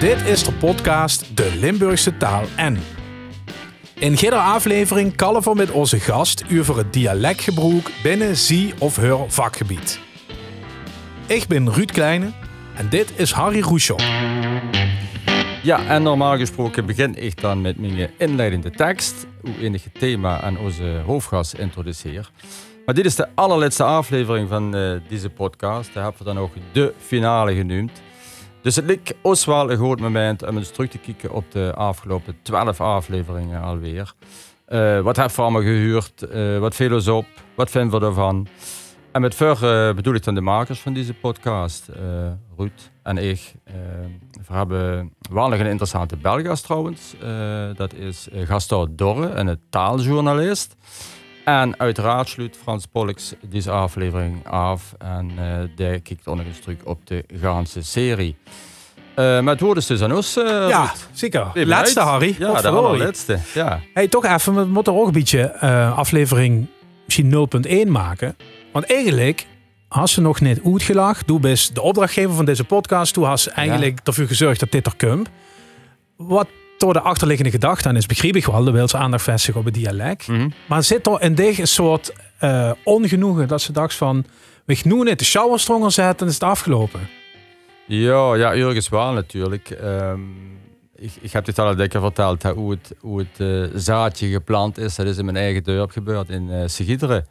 Dit is de podcast De Limburgse Taal en. In iedere aflevering kallen we met onze gast over het dialectgebruik binnen zie of haar vakgebied. Ik ben Ruud Kleine en dit is Harry Rouchon. Ja, en normaal gesproken begin ik dan met mijn inleidende tekst, hoe enige thema aan onze hoofdgast introduceer. Maar dit is de allerlaatste aflevering van uh, deze podcast. Daar hebben we dan ook de finale genoemd. Dus het lijkt ons wel een goed moment om eens terug te kijken op de afgelopen 12 afleveringen alweer. Uh, wat hebben we gehuurd? Uh, wat viel ons op? Wat vinden we ervan? En met uh, bedoel ik dan de makers van deze podcast, Ruud en ik. we hebben nog een interessante Belgast trouwens. dat is Gaston Dorre, een taaljournalist. En uiteraard sluit Frans Pollux deze aflevering af. En uh, die kijkt ook nog eens terug op de ganse serie. Uh, maar het woord is dus aan ons. Uh, ja, zeker. Laatste, Harry. Ja, de allerlaatste. Ja. Hey, toch even, we moeten ook een beetje uh, aflevering misschien 0.1 maken. Want eigenlijk, als ze nog net uitgelacht, doe best de opdrachtgever van deze podcast, toen has eigenlijk ja. ervoor gezorgd dat dit er komt. Wat door de achterliggende gedachte, en is begreep ik wel, de wil ze aandacht vestigen op het dialect. Mm -hmm. Maar zit er in deze een soort uh, ongenoegen dat ze dacht van, we gaan net de showerstronger zetten en is het afgelopen. Ja, ja, ergens wel natuurlijk. Um, ik, ik, heb dit al een keer verteld, hoe het, hoe het uh, zaadje geplant is. Dat is in mijn eigen dorp gebeurd, in uh, Sigideren.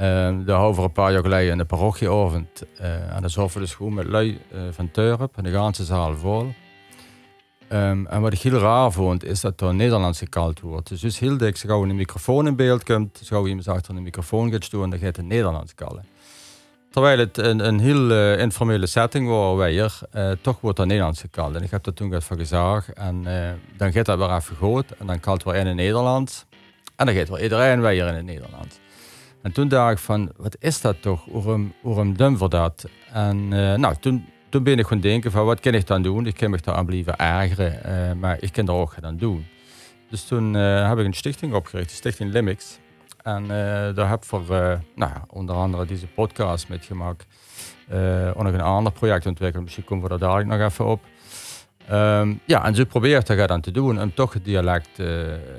Um, daar over een paar jaar geleden in de parochieavond. Uh, en dan zorgen we dus goed met lui van Turp en de ganse zaal vol. Um, en wat ik heel raar vond, is dat er Nederlands gekald wordt. Dus, dus heel dik, gauw een microfoon in beeld komt, gauw iemand achter een microfoon gaat staan, dan gaat het Nederlands kallen. Terwijl het een, heel uh, informele setting was, weer, uh, toch wordt er Nederlands gekald. En ik heb dat toen even gezegd. En uh, dan gaat dat weer even goed. En dan kalt weer in het Nederlands. En dan gaat weer iedereen weer in het Nederlands. En toen dacht ik van, wat is dat toch? Waarom doen we dat? En nou, toen toen ben ik gewoon denken van wat kan ik dan doen? Ik kan me daar aan blijven ergeren, uh, maar ik kan er ook aan doen. Dus toen uh, heb ik een stichting opgericht, de Stichting Limix. En uh, daar heb ik voor nou, onder andere deze podcast met gemaakt. ook nog een ander project ontwikkeld, misschien komen we daar dadelijk nog even op. Um, ja, en zo probeer ik dat dan te doen om toch het dialect uh,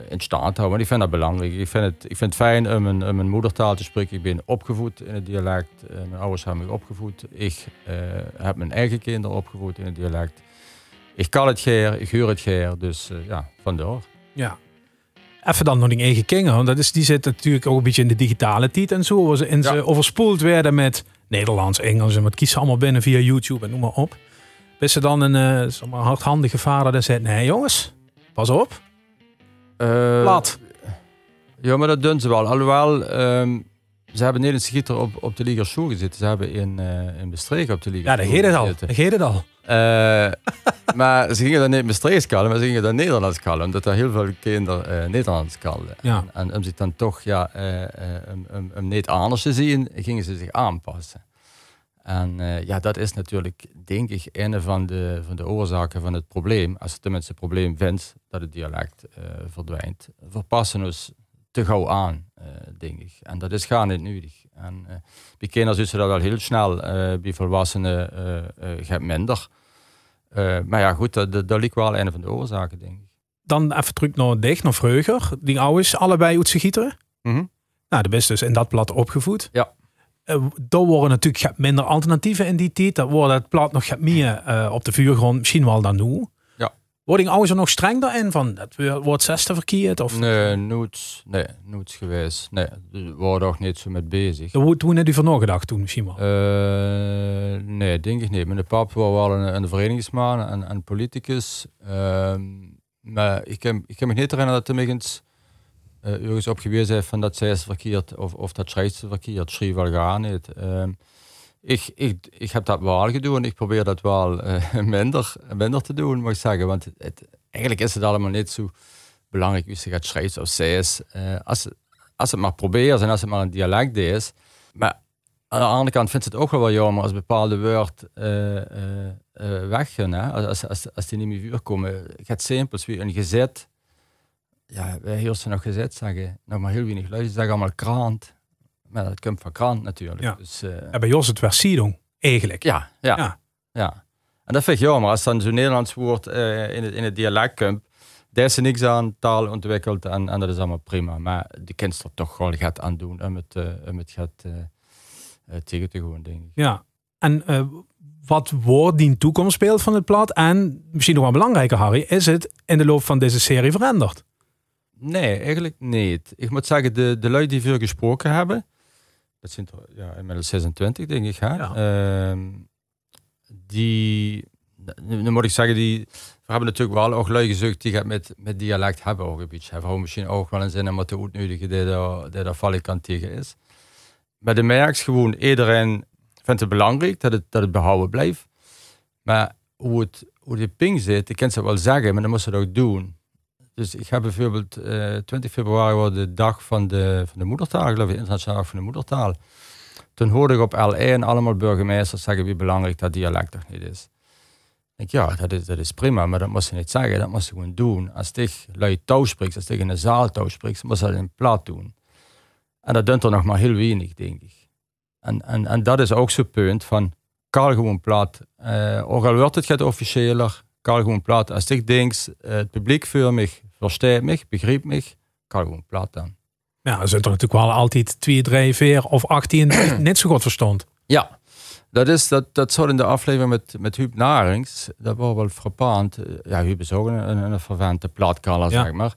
in stand te houden. Want ik vind dat belangrijk. Ik vind het, ik vind het fijn om mijn, om moedertaal te spreken. Ik ben opgevoed in het dialect. Uh, mijn ouders hebben me opgevoed. Ik uh, heb mijn eigen kinderen opgevoed in het dialect. Ik kan het geer, ik huur het geer. Dus ja, vandaar. Ja. Even dan nog die eigen kinderen. Dat is, die zit natuurlijk ook een beetje in de digitale tijd en zo. Waar ze, in ja. ze overspoeld werden met Nederlands, Engels en wat kiezen allemaal binnen via YouTube en noem maar op. Is er dan een uh, hardhandige vader die zegt: Nee, jongens, pas op. Uh. Ja, maar dat doen ze wel. Alhoewel, um, ze hebben niet een schieter op, op de Liga Show gezeten. Ze hebben in, uh, in Bestreek op de Liga Ja, dat geeft het al. Dat geeft het al. maar ze gingen dan niet Bestreeks kallen, maar ze gingen dan Nederlands kallen. Omdat er heel veel kinderen Nederlands kallen. Ja. En, en om zich dan toch ja, um, um, um, niet anders te zien, gingen ze zich aanpassen. En uh, ja, dat is natuurlijk, denk ik, een van de, van de oorzaken van het probleem. Als het tenminste een probleem vindt dat het dialect uh, verdwijnt, verpassen ons te gauw aan, uh, denk ik. En dat is gaan niet nodig. En bij kinderen is dat al heel snel, bij volwassenen gaat minder. maar ja, goed, dat, dat ligt wel een van de oorzaken, denk ik. Dan even terug naar dicht, naar Vreuger. Die ouders, allebei uit gieteren. Mm -hmm. Nou, de beste dus in dat plat opgevoed. Ja. Uh, daar worden natuurlijk minder alternatieven in die tijd. Dat wordt het plat nog meer uh, op de vuurgrond, misschien wel dan nu. Ja. Worden ouders er nog streng daarin van dat wordt zesde verkeerd? Of? Nee, nooit, nee, nooit geweest. Nee, we worden ook niet zo met bezig. Toen net u van gedacht toen misschien wel? Uh, nee, denk ik niet. Mijn pap was wel een, een verenigingsman en een politicus. Ehm, maar ik kan, ik kan me niet herinneren dat er ergens uh, ergens op gewezen heeft van dat zij is verkeerd of, of dat schrijft ze verkeerd, schreef wel gar niet. Um, ik, ik, ik heb dat wel gedaan. Ik probeer dat wel uh, minder, minder te doen, moet ik zeggen. Want het, eigenlijk is het allemaal niet zo belangrijk wie ze gaat schrijven of zij is. Uh, als, als het maar probeert en als het maar een dialect is. Maar aan de andere kant vindt het ook wel jammer als bepaalde woord weggaan. Hè? Als, als, als die niet meer vuur komen. Het simpels wie een gezet ja, wij heersen nog gezet zeggen, nog maar heel weinig luisteren, zeggen allemaal krant. Maar dat komt van krant natuurlijk. Ja. Dus, uh, bij Jos het was Sidong, eigenlijk. Ja, ja, ja. ja. En dat vind ik jammer, als dan zo'n Nederlands woord uh, in, het, in het dialect komt, daar is er niks aan, taal ontwikkeld en, en dat is allemaal prima. Maar de kind er toch wel gaat aan doen om het, uh, om het gaat tegen te gaan, denk ik. Ja, en wat wordt die toekomst speelt van het plat? En misschien nog wel belangrijker, Harry, is het in de loop van deze serie veranderd? Nee, eigenlijk niet. Ik moet zeggen, de, de lui die veel gesproken hebben, dat zijn ja, inmiddels 26, denk ik. Hè? Ja. Ehm, die, nu moet ik zeggen, die, we hebben natuurlijk wel ook lui gezocht die het met, met dialect hebben ook een beetje. Hebben misschien ook wel een zin om te uitnodigen die daar, die daar kan tegen is. Maar de merks gewoon, iedereen vindt het belangrijk dat het, dat het behouden blijft. Maar hoe het, hoe de ping zit, ik kan het wel zeggen, maar dan moet je het ook doen. Dus ik heb bijvoorbeeld uh, eh, 20 februari was de dag van de, van de moedertaal, geloof ik, van de moedertaal. Toen hoorde ik op L1 allemaal burgemeesters zeggen wie belangrijk dat dialect toch niet is. Ik denk, ja, dat is, dat is prima, maar dat moest je niet zeggen, dat moest je gewoon doen. Als ik luid touw spreekt, als ik in een zaal touw spreekt, moest je dat in plaat doen. En dat doet er nog maar heel weinig, denk ik. En, en, en dat is ook zo'n punt van, kan gewoon plat. Uh, ook al wordt het gaat officiëler, kan gewoon plat. Als ik denk, uh, het publiek voor mij, verstaat mij, begrijpt mij, kan gewoon plat dan. Ja, er zijn er natuurlijk wel altijd twee, drie, vier of 18 net zo goed verstond. Ja, dat, is, dat, dat zat in de aflevering met, met Huub Narings. Dat was wel frappant. Ja, Huub is ook een, een, een vervente platkaller, zeg maar.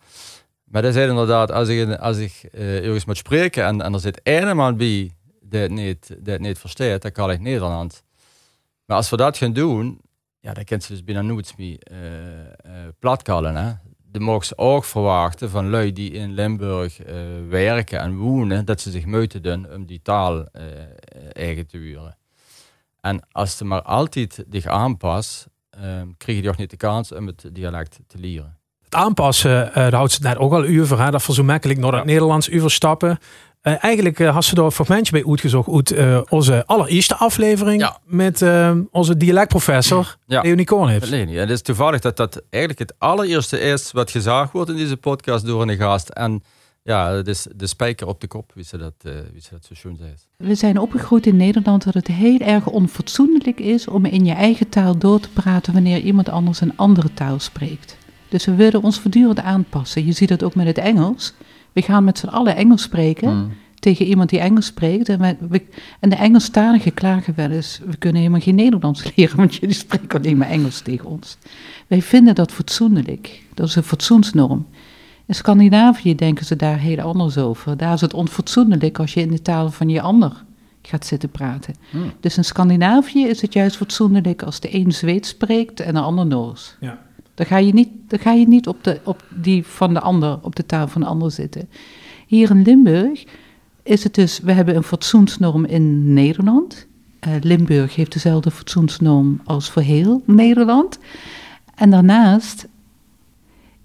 Maar dat zei inderdaad, als ik, als ik uh, ergens moet spreken en, en er zit één man bij die het niet, die het niet verstaat, dan kan ik Nederland. Maar als we dat gaan doen, ja, dan kent ze dus binnen nooit meer uh, uh, Hè? De mogen ook verwachten van lui die in Limburg uh, werken en wonen, dat ze zich moeten doen om die taal eigen te huren. En als ze maar altijd zich aanpast, ehm, krijg je toch niet de kans om het dialect te leren. Het aanpassen, uh, daar houdt ze net ook al over, hè, dat voor zo makkelijk naar het Nederlands overstappen. Uh, eigenlijk uh, had ze daar een fragmentje bij uitgezocht uit uh, onze allereerste aflevering met onze dialectprofessor ja. Leonie Kornips. Leonie, het is toevallig dat dat eigenlijk het allereerste is wat gezegd wordt in deze podcast door een gast. En ja, het is de spijker op de kop, wie ze dat, wie ze dat zo schoon zei. We zijn opgegroeid in Nederland dat het heel erg onfatsoenlijk is om in je eigen taal door te praten wanneer iemand anders een andere taal spreekt. Dus we willen ons voortdurend aanpassen. Je ziet dat ook met het Engels we gaan met z'n allen Engels spreken hmm. tegen iemand die Engels spreekt. En, we, en de Engelstaligen klagen wel eens, we kunnen helemaal geen Nederlands leren, want jullie spreken alleen maar Engels tegen ons. Wij vinden dat fatsoenlijk. Dat is een fatsoensnorm. In Scandinavië denken ze daar heel anders over. Daar is het onfatsoenlijk als je in de taal van je ander gaat zitten praten. Hmm. Dus in Scandinavië is het juist fatsoenlijk als de een Zweeds spreekt en de ander Noors. Ja. Dan ga je niet, dan ga je niet op, de, op die van de ander, op de taal van de ander zitten. Hier in Limburg is het dus, we hebben een fatsoensnorm in Nederland. Uh, Limburg heeft dezelfde fatsoensnorm als voor heel Nederland. En daarnaast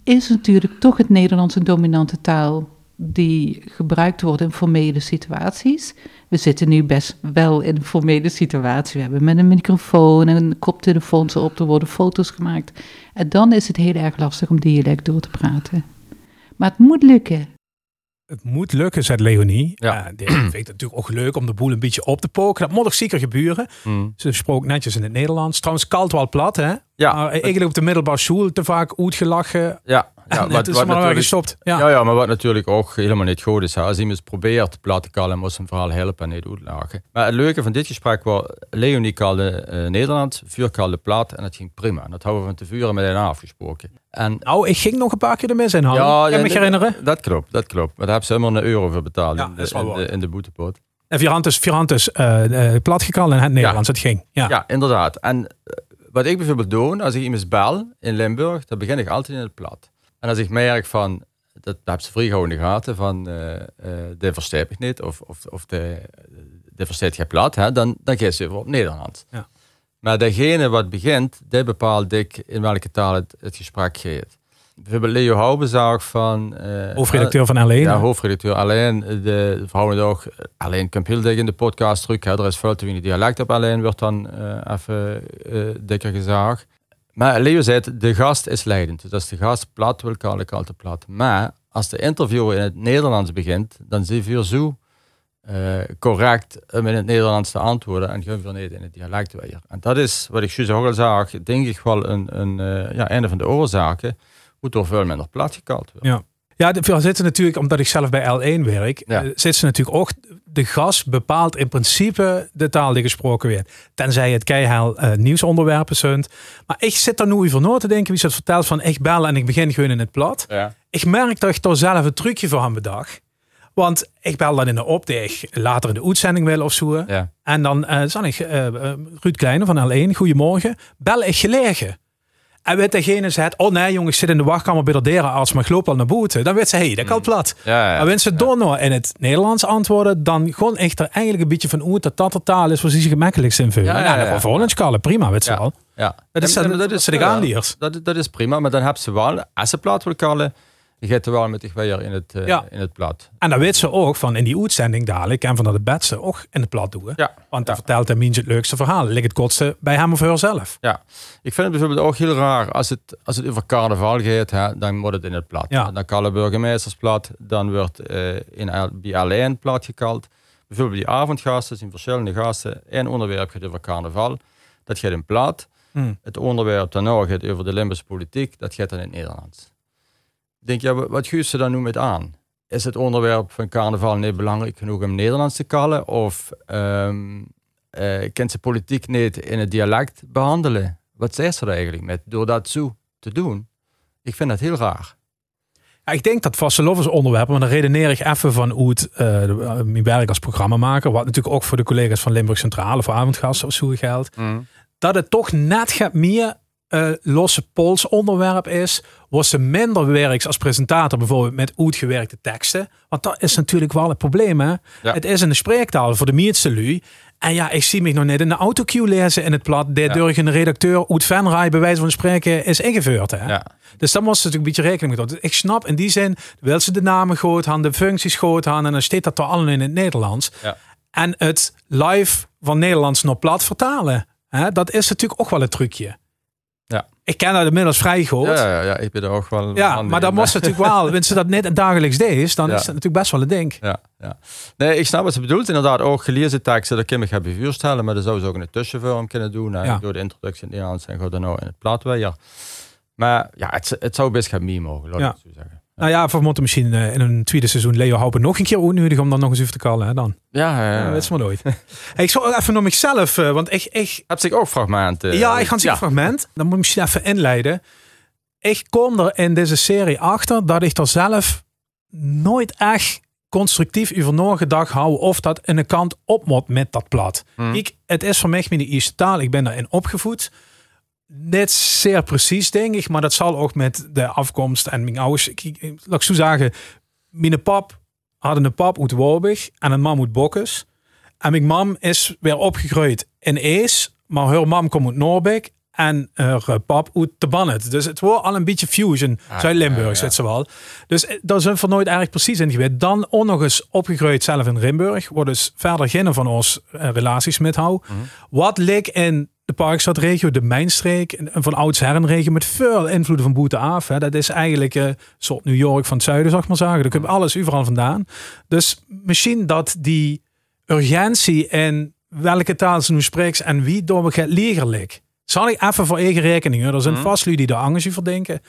is natuurlijk toch het Nederlands een dominante taal die gebruikt wordt in formele situaties. We zitten nu best wel in een formele situatie. We hebben met een microfoon en koptelefoons op, er worden foto's gemaakt. En dan is het heel erg lastig om dialect door te praten. Maar het moet lukken. Het moet lukken, zei Leonie. Ja. Uh, die vind ik natuurlijk ook leuk om de boel een beetje op te poken. Dat moet nog zeker gebeuren. Mm. Ze sprak netjes in het Nederlands. Trouwens, kalt wel plat, hè? Ja. Maar eigenlijk op de middelbare school te vaak uitgelachen. Ja, ja, wat, is wat maar gestopt. Ja. ja. Ja, maar wat natuurlijk ook helemaal niet goed is. Hè. Als iemand probeert plat te kallen, moet een verhaal helpen en niet uitlachen. Maar het leuke van dit gesprek was, Leonie kalde uh, Nederland, vuur kalde plat en het ging prima. En dat hebben we van tevoren met hen afgesproken. En, nou, ik ging nog een paar keer ermee zijn halen. Ja, ja, me herinneren? Dat klopt, dat klopt. Maar daar hebben ze helemaal een euro voor betaald ja, in, de, in, de, in de boetepot. En Virantes, Virantes uh, uh, plat in het Nederlands, het ging. Ja. ja, inderdaad. En wat ik bijvoorbeeld doe, als ik iemand bel in Limburg, dan begin ik altijd in het plat. En als ik merk van, dat, dat heb ze vrij gauw in de gaten, van uh, uh, de verstaat ik niet, of, of, of de, de verstaat je plat, hè, dan, dan geef ze op Nederland. Ja. Maar degene wat begint, die bepaalt ik in welke taal het, het gesprek gaat. Bijvoorbeeld Leo Houbenzag van... Uh, hoofdredacteur van Alleen. Ja, hoofdredacteur Alleen. De verhouden ook... Alleen komt heel dik in de podcast terug. Hè. Er is veel te weinig dialect op Alleen, wordt dan even dikker gezegd. Maar Leo zei het, de gast is leidend. Dus als de gast plat wil, kan ik altijd plat. Maar als de interview in het Nederlands begint, dan zie je zo correct in het Nederlands te antwoorden en gewoon niet in het dialect weer. En dat is wat ik juist ook al zag, denk ik wel een, een ja, een van de oorzaken hoe toch veel minder plat gekald wordt. Ja. Ja, veel zitten natuurlijk, omdat ik zelf bij L1 werk, ja. zitten natuurlijk ook, de gas bepaalt in principe de taal die gesproken wordt. Tenzij het keihard uh, nieuwsonderwerpen zijn. Maar ik zit daar nu over na te denken, wie ze het vertelt van ik bel en ik begin gewoon in het plat. Ja. Ik merk dat ik daar zelf een trucje voor hem bedacht. Want ik bel dan in de op later in de uitzending wil of zo. Ja. En dan uh, zal ik, uh, Ruud Kleine van L1, goedemorgen, bel ik gelegen. En weet degene zegt, oh nee jongens, ik zit in de wachtkamer bij de dierenarts, maar ik loop al naar boete. Dan weet ze, hé, hey, dat kan mm. plat. Ja, ja, en wanneer ze door nou in het Nederlands antwoorden, dan gewoon echt er eigenlijk een beetje van hoe dat dat de taal is waar ze zich gemakkelijkst invullen. Ja, ja, ja, ja, voor ons prima, weet ze wel. Ja. Dat is, dat, dat, is, dat, dat is prima, maar dan hebben ze wel, als ze plat willen kallen, je gaat er wel met zich weer in het, uh, ja. in het plat. En dan weet ze ook van in die uitzending dadelijk en van dat de bedse ook in het plat doen. Ja. Want dan vertelt hij minstens het leukste verhaal. Ligt het kortste bij hem of haarzelf. Ja, ik vind het bijvoorbeeld ook heel raar als het, als het over carnaval gaat, hè, dan wordt het in het plat. Ja. Dan kallen burgemeesters plat, dan wordt uh, in, bij alleen plat gekald. Bijvoorbeeld die avondgasten zijn verschillende gasten. Eén onderwerp gaat over carnaval, dat gaat in plat. Hmm. Het onderwerp daarna gaat over de Limburgse politiek, dat gaat dan in het Nederlands denk, ja, wat guurt ze dan nu met aan? Is het onderwerp van carnaval niet belangrijk genoeg om Nederlands te kallen? Of um, uh, kent ze politiek niet in het dialect behandelen? Wat zegt ze er eigenlijk met? Door dat zo te doen? Ik vind dat heel raar. Ja, ik denk dat vastelovers onderwerp, maar dan redeneer ik even van hoe het uh, mijn werk als programmamaker, wat natuurlijk ook voor de collega's van Limburg Centrale, voor avondgasten of zo geldt, mm. dat het toch net gaat meer uh, losse pols onderwerp is, was ze minder werks als presentator bijvoorbeeld met uitgewerkte teksten. Want dat is natuurlijk wel het probleem. Hè? Het is een spreektaal voor de meeste lui. En ja, ik zie me nog net in de autocue lezen in het plat. De door een redacteur uit Venray bij wijze van spreken is ingevoerd. Hè? Ja. Dus dan moest ze natuurlijk een beetje rekening mee houden. Ik snap in die zin, wil ze de namen groot aan, de functies groot aan. En dan steekt dat toch allemaal in het Nederlands. Ja. En het live van Nederlands naar plat vertalen. Hè? Dat is natuurlijk ook wel een trucje. Ja. Ik ken dat inmiddels vrij goed. Ja, ja, ja, ik ben er ook wel. Ja, maar dan moest natuurlijk wel, als ze dat net dagelijks deed, dan is dat natuurlijk best wel een ding. Ja, ja. Nee, ik snap wat ze bedoelt. Inderdaad, ook gelezen teksten, dat kan ik hebben vuurstellen, maar dat zou ze ook in de tussenvorm kunnen doen. Ja. Door de introductie in het Nederlands en gewoon dan nou in het plaat weer. Maar ja, het, het zou best gaan mee mogen, laat ik zo zeggen. Nou ja, we moeten misschien uh, in een tweede seizoen Leo Houpen nog een keer onnodig om dan nog eens even te kallen. Hè, dan. Ja, ja, ja. weet je maar nooit. hey, ik zou even naar mezelf, uh, want ik, ik... Heb zich ook fragmenten? ja, ik ga een fragment. Dan moet ik misschien even inleiden. Ik kom er in deze serie achter dat ik er zelf nooit echt constructief over nagedacht hou of dat in de kant op moet met dat plat. Hmm. Ik, het is voor mij mijn eerste taal. Ik ben daarin opgevoed net zeer precies, denk ik. Maar dat zal ook met de afkomst en mijn ouders. Ik, laat ik zo zeggen, mijn pap hadden een pap uit Wobig en een mam uit Bokkes. En mijn mam is weer opgegroeid in Ees, maar haar mam komt uit Noorbeek en haar pap uit de Bannet. Dus het wordt al een beetje fusion, ah, Zuid-Limburg, zit ze wel. Dus eh, daar zijn we nooit eigenlijk precies in geweest. Dan ook nog eens opgegroeid zelf in Limburg, waar dus verder geen van ons eh, relaties met hou. Mhm. Wat leek in de Parkstadregio, de Mijnstreek, een van oudsher een regio met veel invloeden van boete af. Hè. Dat is eigenlijk een soort New York van het zuiden, zeg maar zeggen. Daar komt alles overal vandaan. Dus misschien dat die urgentie en welke taal ze nu spreekt en wie door gaat leren Zal ik even voor eigen rekening. Er zijn mm. vast jullie die daar angst voor denken.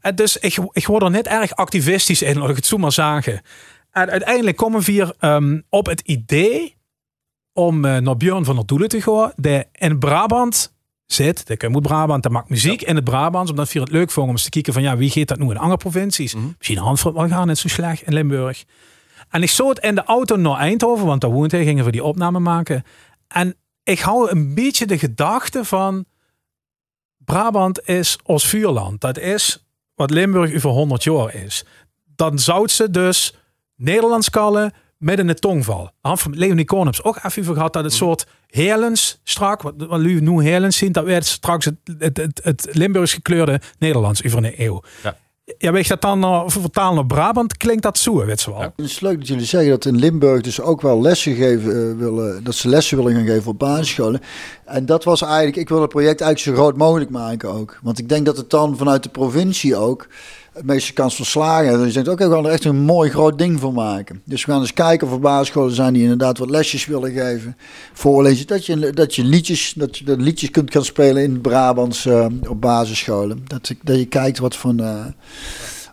En dus ik, ik word er net erg activistisch in, laat ik het zo maar zeggen. En uiteindelijk komen we hier um, op het idee om uh, naar Björn van der Doelen te gaan. Die in Brabant zit. Die moet Brabant, die maakt muziek in het Brabant. Omdat we het leuk vonden om eens te kijken van ja, wie gaat dat nu in andere provincies? Mm -hmm. Misschien Handvoort wel gaan, net zo slecht in Limburg. En ik zat het in de auto naar Eindhoven, want daar woont hij, gingen we die opname maken. En ik hou een beetje de gedachte van Brabant is ons vuurland. Dat is wat Limburg over 100 jaar is. Dan zou ze dus Nederlands kallen, met een tongval. Van Leonie Korneps ook even gehad dat het mm. soort Heerlens strak, wat, wat nu nu Heerlens zien, dat werd straks het, het, het, het Limburgs gekleurde Nederlands over een eeuw. Ja. Ja, weet je dat dan uh, vertalen naar Brabant, klinkt dat zo, weet ze wel. Het is leuk dat jullie zeggen dat in Limburg dus ook wel lessen geven uh, willen, dat ze lessen willen gaan geven op basisscholen. En dat was eigenlijk, ik wil het project eigenlijk zo groot mogelijk maken ook. Want ik denk dat het dan vanuit de provincie ook het meeste kans van slagen. Dus je denkt, oké, we gaan er echt een mooi groot ding van maken. Dus we gaan eens kijken of er basisscholen zijn die inderdaad wat lesjes willen geven. Voorlezen, dat je, dat je liedjes, dat je liedjes kunt gaan spelen in Brabants uh, op basisscholen. Dat, dat je kijkt wat van... Uh,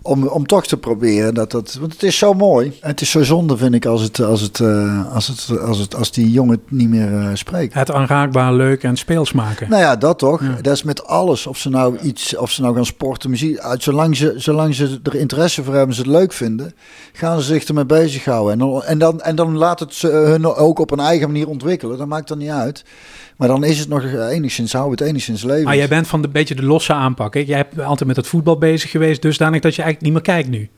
om, om toch te proberen. Dat dat, want het is zo mooi. Het is zo zonde, vind ik, als, het, als, het, uh, als, het, als, het, als die jongen het niet meer uh, spreekt. Het aanraakbaar, leuk en speels maken. Nou ja, dat toch. Ja. Dat is met alles. Of ze nou iets, of ze nou gaan sporten, muziek. Uit, zolang, ze, zolang ze er interesse voor hebben, ze het leuk vinden, gaan ze zich ermee bezighouden. En dan, en dan, en dan laat het ze hun ook op een eigen manier ontwikkelen. Dat maakt dan niet uit. Maar dan is het nog enigszins, hou het enigszins leven. Maar jij bent van de beetje de losse aanpak. Hè? Jij hebt altijd met het voetbal bezig geweest, dusdanig dat je eigenlijk niet meer kijkt nu.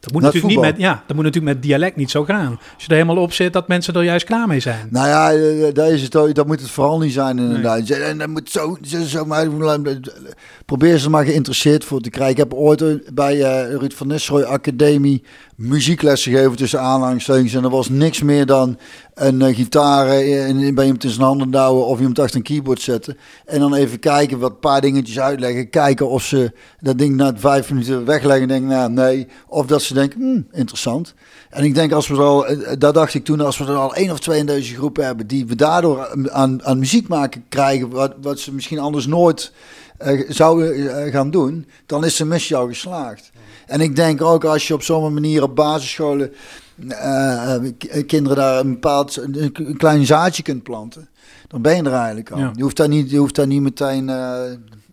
Dat moet, natuurlijk niet met, ja, dat moet natuurlijk met dialect niet zo gaan. Als je er helemaal op zit, dat mensen er juist klaar mee zijn. Nou ja, dat, is het, dat moet het vooral niet zijn inderdaad. Nee. En dat moet zo, zo maar, probeer ze maar geïnteresseerd voor te krijgen. Ik heb ooit bij uh, Ruud van Nistelrooy Academie muzieklessen gegeven tussen aanhalingstekens. En er was niks meer dan een uh, gitaar in, bij iemand in zijn handen douwen of iemand achter een keyboard zetten. En dan even kijken, wat paar dingetjes uitleggen. Kijken of ze dat ding na vijf minuten wegleggen en denken, nou nee. Of dat ze denken, hmm, interessant. En ik denk als we er al, daar dacht ik toen, als we er al één of twee in deze groep hebben, die we daardoor aan, aan muziek maken krijgen, wat, wat ze misschien anders nooit zouden gaan doen, dan is de missie al geslaagd. En ik denk ook als je op zo'n manier op basisscholen uh, kinderen daar een bepaald een, klein zaadje kunt planten, dan ben je er eigenlijk al. Ja. Je, hoeft daar niet, je hoeft daar niet meteen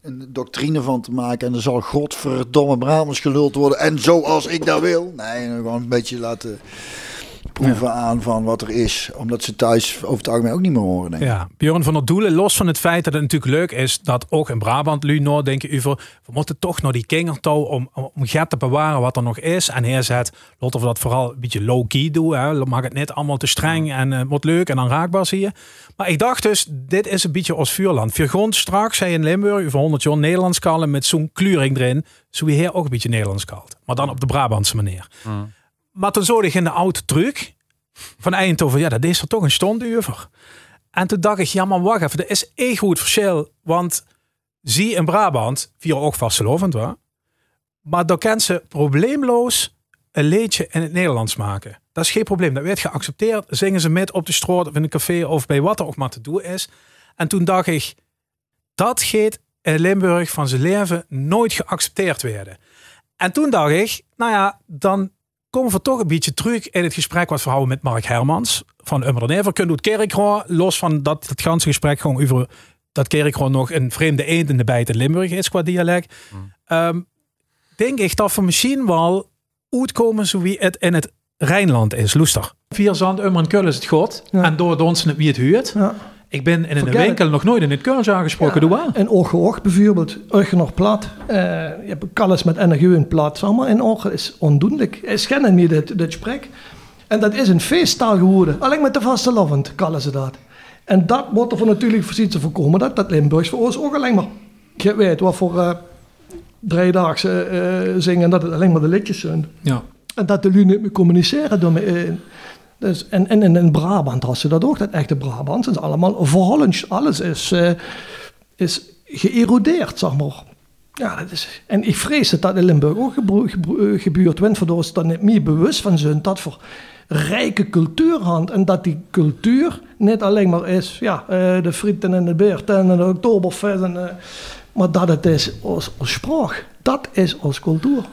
een doctrine van te maken en er zal godverdomme Brabants geluld worden en zoals ik dat wil. Nee, gewoon een beetje laten proeven aan van wat er is. Omdat ze thuis over het algemeen ook niet meer horen. Denk ik. Ja, Björn van der Doelen, los van het feit dat het natuurlijk leuk is dat ook in Brabant, Luno, denken over, we moeten toch nog die kingertouw om, om get te bewaren wat er nog is. En hij zegt, laten we dat vooral een beetje low-key doen. Hè. Mag het niet allemaal te streng en uh, wordt leuk en raakbaar zie je. Maar ik dacht dus, dit is een beetje als vuurland. Viergrond straks, zei in Limburg, over 100 jaar Nederlands kallen met zo'n kleuring erin. Zo wie hier ook een beetje Nederlands kalt. Maar dan op de Brabantse manier. Mm. Maar toen zag ik in de auto terug van Eindhoven, ja, dat is er toch een stond over. En toen dacht ik, ja, maar wacht even, er is één goed verschil. Want zie in Brabant, vier ook vastelovend hoor. Maar dan kan ze probleemloos een liedje in het Nederlands maken. Dat is geen probleem, dat werd geaccepteerd. Zingen ze met op de straat of in een café of bij wat er ook maar te doen is. En toen dacht ik, dat gaat in Limburg van zijn leven nooit geaccepteerd werden. En toen dacht ik, nou ja, dan komen we toch een beetje terug in het gesprek wat we houden met Mark Hermans van Ummer Never. Kunt het Kerkroor, los van dat het ganse gesprek gewoon over dat Kerkroor nog een vreemde eend in de bijt in Limburg is qua dialect. Mm. Um, denk ik dat we misschien wel uitkomen zo wie het in het Rijnland is, Loester. Vier zand, Ummer en Kul is het god. En door ons wie het huurt. Ja. Ik ben in een winkel nog nooit in het Keuls aangesproken. Ja, Doe In Orgeocht bijvoorbeeld, nog plat. Uh, je hebt alles met NRU in plat. Allemaal in Orge is ondoenlijk. Is schijnt niet dit, dit gesprek. En dat is een feesttaal geworden. Alleen met de vaste lovend kallen ze dat. En dat wordt er voor natuurlijk voor te voorkomen dat dat Limburgs voor ons ook alleen maar... Je weet wat voor uh, driedaagse uh, zingen, dat het alleen maar de liedjes zijn. Ja. En dat de lui niet meer communiceren door me, dus, en, en, in Brabant had ze dat ook, dat echte Brabant. Het is allemaal Hollands. Alles is, uh, is geërodeerd, zeg maar. Ja, dat is, en ik vrees dat dat in Limburg ook eh, gebeurt. Waardoor ze er niet meer bewust van zijn dat voor rijke cultuur hand En dat die cultuur niet alleen maar is ja, uh, de frieten en de beerten en de oktoberfest. En, maar dat het is als, als spraak. Dat is als cultuur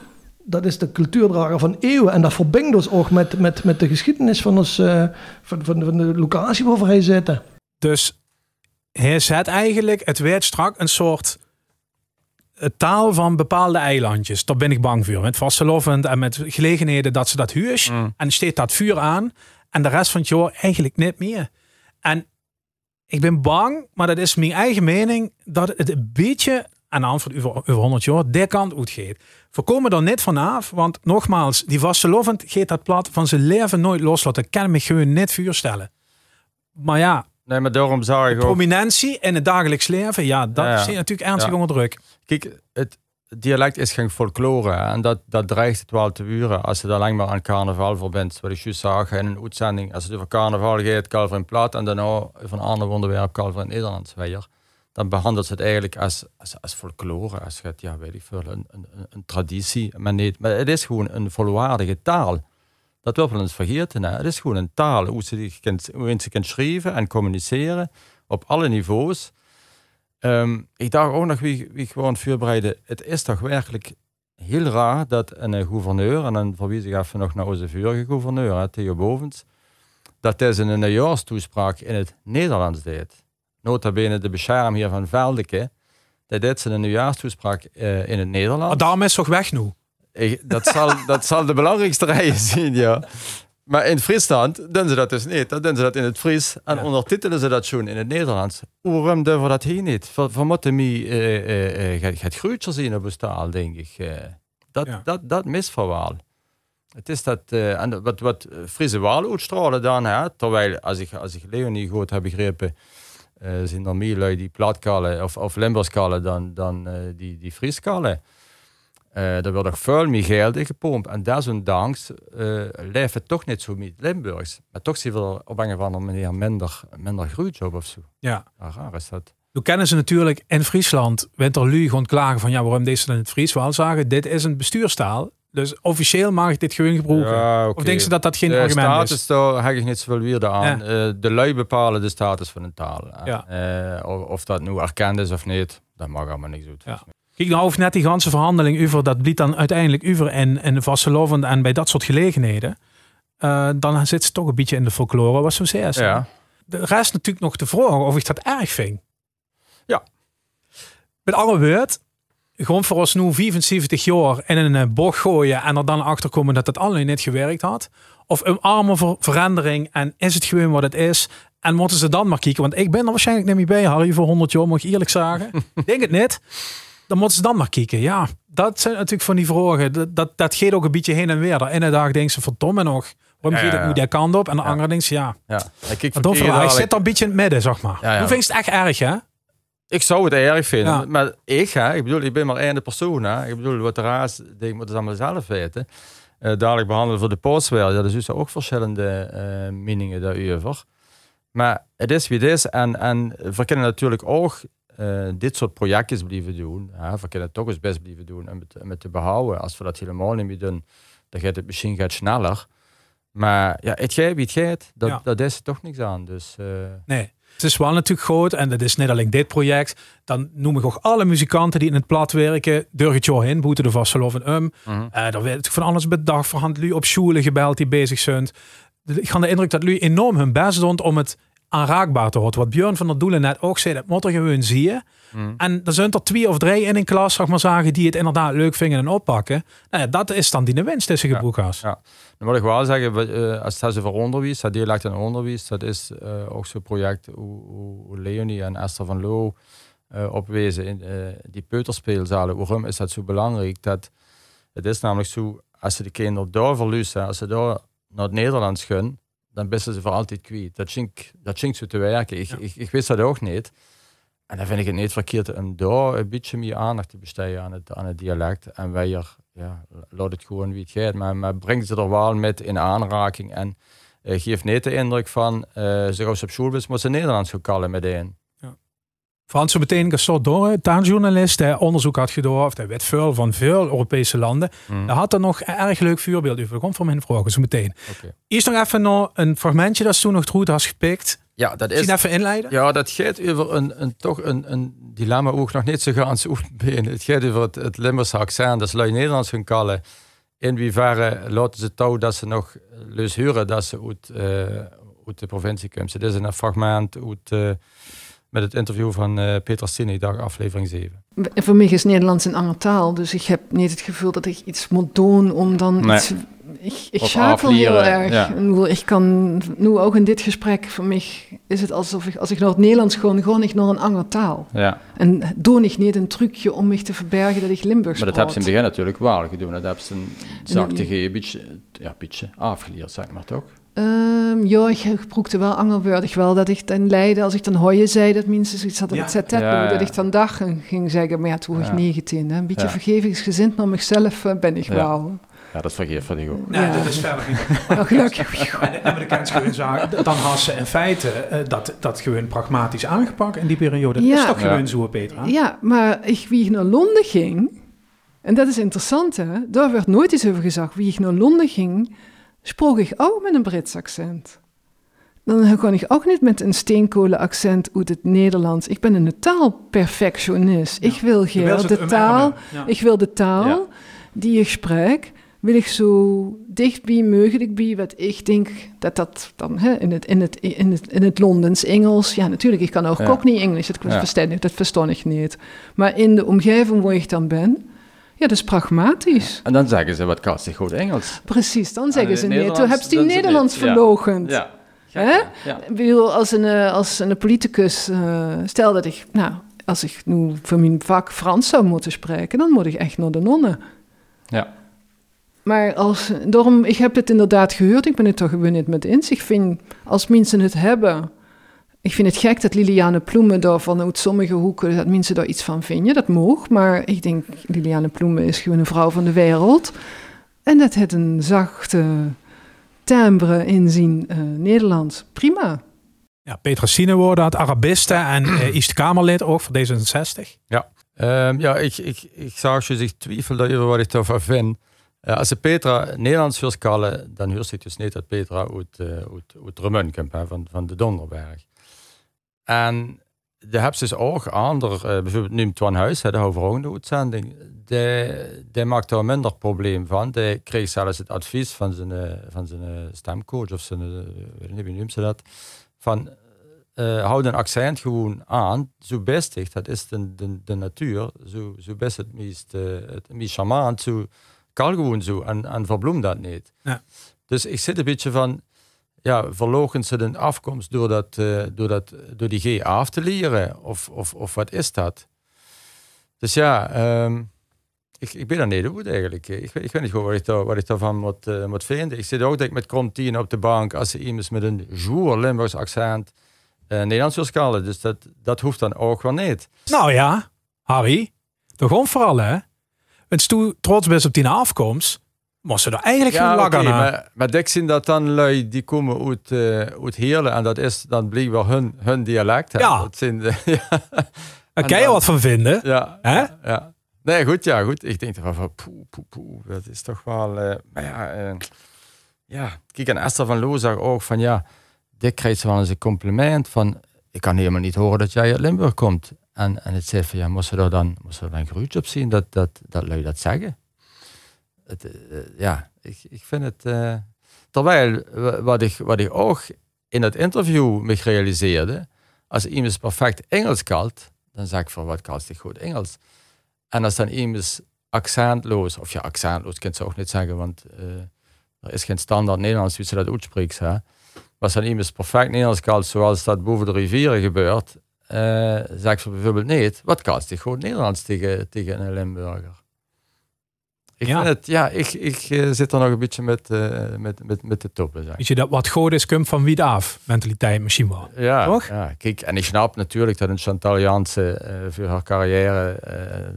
dat is de cultuurdrager van eeuwen. En dat verbindt ons ook met, met, met de geschiedenis van, ons, uh, van, van, van, de locatie waar hij zitten. Dus hij zet eigenlijk, het werd strak een soort eh, taal van bepaalde eilandjes. Daar ben ik bang voor. Met vastelovend en met gelegenheden dat ze dat huurs. Mm. En steekt dat vuur aan. En de rest van het jaar eigenlijk niet meer. En ik ben bang, maar dat is mijn eigen mening, dat het een beetje aan de hand van over, over 100 jaar die kant uitgeeft. We komen er net vanaf, want nogmaals, die vastelovend gaat dat plat van zijn leven nooit loslaten. Dat kan me gewoon net voorstellen. Maar ja, Nee, maar daarom zou ik Prominentie in het dagelijks leven, ja, dat ja, is natuurlijk ernstig onder druk. Kijk, het dialect is geen folklore. En dat, dat dreigt het wel te wuren als je daar lang maar aan carnaval verbindt. Wat ik juist zag in een uitzending. Als het over carnaval gaat, Calvin Plat. En daarna van een ander onderwerp, Calvin Nederlands weer. Dan behandelt ze het eigenlijk als, als, als folklore, als het, ja, weet ik veel, een, een, een traditie. Maar, niet, maar het is gewoon een volwaardige taal. Dat wil wel eens vergeten. Hè? Het is gewoon een taal, hoe ze, die ze schrijven en communiceren op alle niveaus. Ehm, ik dacht ook nog, wie, wie gewoon voorbereiden, het is toch werkelijk heel raar dat een gouverneur, en dan verwijs ik even nog naar onze vorige gouverneur, hè, Theo Bovens, dat hij zijn nieuwjaarstoespraak in het Nederlands deed. Nota bene de beschermheer van Veldeke, dat deed zijn nieuwjaarstoespraak uh, in het Nederlands. Maar daarom is toch weg nu? Ik, dat, zal, dat zal de belangrijkste rij zijn, ja. Maar in Friesland doen ze dat dus niet. Dan doen ze dat in het Fries en ja. ondertitelen ze dat schon in het Nederlands. Waarom durven dat hier niet? Van moeten mij uh, uh, het grootje zien op taal, denk ik. Dat, ja. dat, dat misverhaal. Het is dat, uh, en wat, wat Friese Waal uitstralen dan, hè, terwijl als ik, als ik Leonie goed heb begrepen, uh, zijn er meer lui die platkalen of, of Limburgskalen dan, dan uh, die, die Frieskalen. Uh, er wordt nog veel meer geld in gepompt. En desondanks leeft het toch niet zo met Limburgs. Maar toch zien we er op een of andere manier minder, minder groeit op of zo. Ja. ja raar is dat. Nu kennen ze natuurlijk in Friesland, Winterlu gewoon klagen van ja, waarom deze dan in het Fries wel zagen. Dit is een bestuurstaal. Dus officieel mag ik dit gewoon gebruiken. Ja, okay. Of denken ze dat dat geen de argument status, is? Daar heb ik niet zoveel weer aan. Ja. Uh, de lui bepalen de status van een taal. Ja. Uh, of, of, dat nu erkend is of niet, dat mag allemaal niks uit. Ja. Kijk, nou of net die ganse verhandeling over dat bliet dan uiteindelijk over en, en vastelovend en bij dat soort gelegenheden. Uh, dan zit ze toch een beetje in de folklore, wat zo zei. Ja. De rest natuurlijk nog te vragen of ik dat erg vind. Ja. Met alle woord, gewoon voor ons nu 75 jaar in een bocht gooien en er dan achter komen dat het alleen niet gewerkt had. Of een arme ver verandering en is het gewoon wat het is. En moeten ze dan maar kijken, want ik ben er waarschijnlijk niet meer bij, Harry, voor 100 jaar, mag ik eerlijk zeggen. Denk het niet. Dan moeten ze dan maar kijken. Ja, dat zijn natuurlijk van die vragen. Dat, dat, dat gaat ook een beetje heen en weer. De ene dag denkt ze, verdomme nog, waarom Ja, gaat ja, het nu ja. die kant op? En de andere denkt ze, ja, Ja. Verkeer voor Ik dadelijk- zit er een beetje in het midden, zeg maar. Hoe vind je het echt erg, hè? Ik zou het erg vinden, Ja. maar ik, hè, ik bedoel, ik ben maar één persoon. Hè. Ik bedoel, wat de raad denkt, moet het allemaal zelf weten. Eh dadelijk behandelen voor de postwel, ja, er zijn ook verschillende eh, meningen daarover. Maar het is wie het is. En, en we kunnen natuurlijk ook eh, dit soort projectjes blijven doen. Hè. We kunnen het toch eens best blijven doen om het, om het te behouden. Als we dat helemaal niet meer doen, dan gaat het misschien gaat sneller. Maar ja, het gaat wie het gaat, dat, Ja. dat is er toch niks aan. Dus, eh, Nee. Het is wel natuurlijk groot en dat is niet alleen dit project. Dan noem ik ook alle muzikanten die in het plat werken. Durg het in, Boete de Vasselov en Um. mhm. Uh, er werd natuurlijk van alles bedacht. Verhand lu op scholen gebeld die bezig zijn. Ik ga de indruk dat lu enorm hun best doet om het aanraakbaar te houden. Wat Björn van der Doelen net ook zei, dat moet er gewoon zie je. Mhm. En er zijn er twee of drie in een klas, zeg maar zeggen, die het inderdaad leuk vinden en oppakken. Nou ja, dat is dan die winst tussen Ja. Ja. Dan moet ik wel zeggen, eh, als het gaat over onderwijs, dat dialect en onderwijs, dat is eh, ook zo'n project hoe, Leonie en Esther van Loo eh opwezen in die peuterspeelzalen. Waarom is dat zo belangrijk? Dat, het is namelijk zo, als ze de kinderen daar verliezen, als ze daar naar het Nederlands gaan, dan best ze voor altijd kwijt. Dat schinkt dat zo te werken. Ik, Ja. ik, ik wist dat ook niet. En dan vind ik het niet verkeerd om daar een beetje meer aandacht te besteden aan het, aan het dialect. En wij er, ja, laat het gewoon wie het gaat. Maar, maar breng ze er wel met in aanraking. En eh, geef niet de indruk van, eh ze op school moet ze Nederlands gaan kallen meteen. Frans zo meteen een soort door, een taaljournalist, die onderzoek had gedaan, of hij weet veel van veel Europese landen. Hm, Daar had er nog een erg leuk voorbeeld over. Komt van mijn vragen zo meteen. oké. Eerst nog even nog een fragmentje dat ze toen nog goed had gepikt. Ja, dat is... Misschien even inleiden? Ja, dat gaat over een, een, toch een, een dilemma ook nog niet zo gaans been. Het gaat over het, het Limburgse accent, dat ze lui Nederlands gaan kallen. In hoeverre laten ze touw dat ze nog leus huren dat ze uit, eh, uit de provincie komen. Dit is een fragment uit, eh, met het interview van eh, Peter Stine, dag aflevering 7. Voor mij is Nederlands een andere taal, dus ik heb niet het gevoel dat ik iets moet doen om dan Nee. iets... Ik, ik schakel heel erg. ja. Ik bedoel, Ik kan, nu ook in dit gesprek, voor mij is het alsof ik, als ik naar het Nederlands ga, gewoon ik naar een andere taal. Ja, En doe ik niet een trucje om me te verbergen dat ik Limburgs maar dat hebben ze in het begin natuurlijk wel gedaan. Dat hebben ze een zachte zachte een beetje, ja, beetje afgeleerd, zeg maar toch? Ehm, ja, ik gebruikte wel angelwoordig wel dat ik dan leidde, als ik dan hooien zei, dat mensen zoiets hadden Ja. met ZZ, Ja, ja. dat ik dan dag en ging zeggen, maar ja, toen was ik Ja. 19, hè, een beetje Ja. vergevingsgezind naar mezelf eh, ben ik Ja. wel. Ja, dat vergeet van die ook. Nee, Ja. dat is verder niet. Nou, gelukkig. En, de kennisgewinnzaak, dan had ze in feite eh, dat, dat gewoon pragmatisch aangepakt in die periode. Dat Ja. is toch Ja. gewoon zo, Petra? Ja, maar ik, wie ik naar Londen ging, en dat is interessant hè, daar werd nooit iets over gezegd. Wie ik naar Londen ging, sprak ik ook met een Brits accent. Dan kon ik ook niet met een steenkolenaccent uit het Nederlands. Ik ben een taalperfectionist. Ik wil Je geen de taal. Ja. ik wil de taal Ja. die ik spreek, wil ik zo dichtbij mogelijk bij wat ik denk dat dat dan hè, in, het, in, het, in, het, in het Londens Engels, ja natuurlijk, ik kan ook Ja. Cockney Engels, dat, Ja. ik, dat versta ik niet. Maar in de omgeving waar ik dan ben, ja, dat is pragmatisch. En dan zeggen ze, wat kan zich goed Engels? Precies, dan zeggen in ze nee, toen heb je die Nederlands niet. Ja. verlogend. Ja. Hè? Bedoel, als een, eh, als een politicus, eh, stel dat ik, nou, als ik nu voor mijn vak Frans zou moeten spreken, dan moet ik echt naar de nonnen. Ja. Maar als, daarom, ik heb het inderdaad gehoord, ik ben het toch gewoon niet met eens. Ik vind, als mensen het hebben, ik vind het gek dat Liliane Ploemen daar vanuit sommige hoeken, dat mensen daar iets van vinden, dat mag. Maar ik denk, Liliane Ploemen is gewoon een vrouw van de wereld. En dat het een zachte timbre inzien eh Nederlands. Prima. Ja, Petra Sinewoorde had Arabiste en eh East Kamerlid ook voor D66. Ehm, ja, ik, ik, ik zag je zich twijfelen over wat ik daarvan vind. Eh, als Petra Nederlands kallen, dan hoort zich dus niet dat Petra uit, uh, uit, uit Remunkamp, van, van de Donderberg. En de ze dus ook andere, uh, bijvoorbeeld nu Twan Huis, de overhoogende uitzending, die, die maakt daar minder probleem van. Die kreeg zelfs het advies van zijn, van zijn stemcoach, of zijn, weet niet, wie noemt ze dat, van uh, hou een accent gewoon aan, zo bestig, dat is de, de, de natuur, zo, zo best het meest, uh, het meest charmant, zo kal gewoon zo en, en verbloem dat niet. Ja. Dus ik zit een beetje van, ja, verlogen ze de afkomst door, dat, uh, door, dat, door die G af te leren, of, of, of wat is dat? Dus ja, um, ik, ik ben daar niet goed eigenlijk. Ik, ik weet niet goed wat ik, daar, wat ik daarvan moet, uh, moet vinden. Ik zit ook denk, met krom tien op de bank als ze iemand met een jour Limburgs accent uh, Nederlands wil scalen. Dus dat, dat hoeft dan ook wel niet. Nou ja, Harry, toch gewoon vooral hè? Je trots bent op die afkomst, moest ze er eigenlijk ja, geen okay, aan. Maar, maar ik zie dat dan lui die komen uit, uh, uit Heerlen en dat is dan blijkbaar hun, hun dialect. Hè? Ja. Dat zijn de, ja. Daar kan je wat van vinden. Ja, hè? Ja, ja. Nee, goed, ja, goed. Ik denk van, van poe, poe, poe. Dat is toch wel... Uh, maar ja, uh, ja, kijk, en Esther van Loo zag ook van, ja, dit krijgt ze wel eens een compliment van, ik kan helemaal niet horen dat jij uit Limburg komt. En, en het zei van, ja, moest ze er dan, ze er dan op zien dat, dat, dat lui dat zeggen? Het, uh, ja, ik, ik vind het... Uh, terwijl, wat ik, wat ik ook in het interview me realiseerde, als iemand perfect Engels kalt, dan zeg ik van, wat kalt zich goed Engels? En als dan iemand accentloos, of ja, accentloos kan ze ook niet zeggen, want er is geen standaard Nederlands wie ze dat uitspreekt. Hè? Als dan iemand perfect Nederlands kalt, zoals dat boven de rivieren gebeurt, uh, zeg ze bijvoorbeeld niet, wat kalt zich goed Nederlands tegen, tegen een Limburger? Ik ja. vind het, ja, ik, ik uh, zit er nog een beetje met, uh, met, met, met de toppen. Zeg. Weet je, dat wat goed is, komt van wie af, mentaliteit misschien wel. Ja, Toch? ja, kijk, en ik snap natuurlijk dat een Chantal Jansen uh, voor haar carrière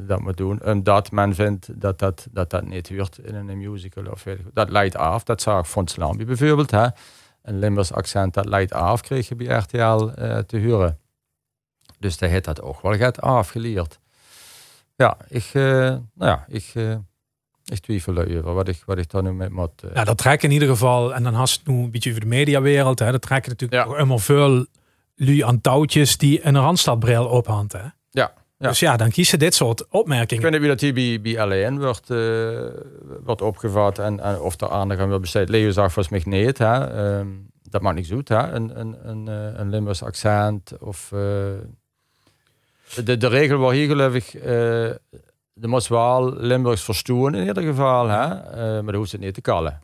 dat moet doen. Omdat men vindt dat dat, dat, dat niet hoort in een musical. Of, dat leidt af, dat zag Fons Lambi bijvoorbeeld. Hè? Een Limburgs accent, dat leidt af, kreeg je bij RTL te huren. Dus hij heeft dat ook wel gaat afgeleerd. Ja, ik, nou ja, ik ik twijfel over wat ik, wat ik daar nu mee moet. Uh... Ja, dat trekt in ieder geval, en dan has het nu een beetje over de mediawereld, hè, dat trekken natuurlijk ja. helemaal veel lui aan touwtjes die een Randstadbril ophand. Hè. Ja, ja. Dus ja, dan kiezen dit soort opmerkingen. Ik weet niet wie dat hier bij, bij LN wordt, uh, wordt opgevat en, en of er aandacht aan wil besteed. Leo zag volgens mij niet. Hè. Um, dat maakt niks uit. Hè. Een, een, een, een Limburgs accent of... Uh, de, de regel waar hier geloof ik de moest wel Limburgs verstoren in ieder geval, hè? Uh, maar dat hoeft het niet te kallen.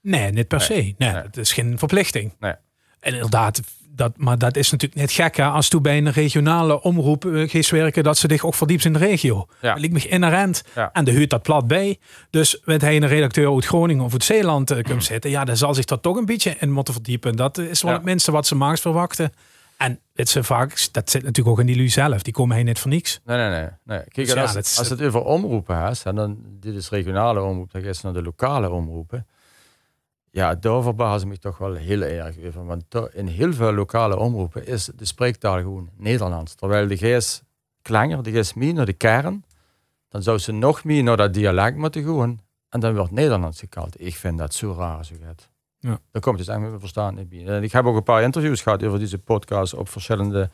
Nee, niet per se. Nee, nee. het is geen verplichting. Nee. En inderdaad, dat, maar dat is natuurlijk net gek hè, als toen bij een regionale omroep uh, geest werken dat ze zich ook verdiept in de regio. Ja. Dat lijkt me inherent. Ja. En de huurt dat plat bij. Dus met hij een redacteur uit Groningen of uit Zeeland uh, komt zitten, ja, dan zal zich dat toch een beetje in moeten verdiepen. Dat is wel Ja. het minste wat ze maaks verwachten. En het zijn vaak, dat zit natuurlijk ook in die lui zelf. Die komen heen net voor niks. Nee, nee, nee. nee. Kijk, Dus ja, als, is- als het over omroepen gaat, en dan, dit is regionale omroep, dan het naar de lokale omroepen. Ja, daar verbaas ik me toch wel heel erg over. Want in heel veel lokale omroepen is de spreektaal gewoon Nederlands. Terwijl de geest klanger, de geest meer naar de kern, dan zou ze nog meer naar dat dialect moeten gaan. En dan wordt Nederlands gekald. Ik vind dat zo raar zo gaat. Ja. Daar komt dus met mijn verstand niet bij. En ik heb ook een paar interviews gehad over deze podcast op verschillende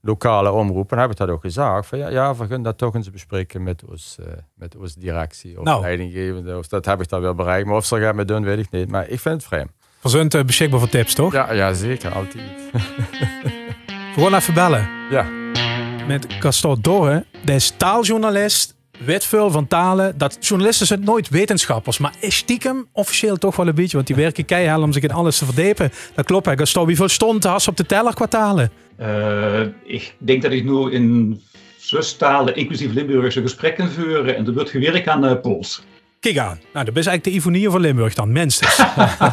lokale omroepen. En heb ik dat ook gezegd. Van ja, ja, we gaan dat toch eens bespreken met ons, eh, met ons directie of Nou. leidinggevende. Of dat heb ik dan wel bereikt. Maar of ze dat gaat me doen, weet ik niet. Maar ik vind het vreemd. Verzund uh, beschikbaar voor tips, toch? Ja, ja zeker. Altijd. Gewoon even bellen. Ja. Met Castor Dorre. Is taaljournalist. Wetvul van talen. Dat journalisten zijn nooit wetenschappers. Maar is stiekem officieel toch wel een beetje. Want die werken keihard om zich in alles te verdiepen. Dat klopt hè. Castor, wie veel stond has op de teller kwartalen? Eh, ik denk dat ik nu in zes talen, inclusief Limburgse, gesprekken voeren. En er wordt gewerkt aan eh, Pools. Kijk aan. Nou, dat is eigenlijk de Ivonie van Limburg dan. Minstens.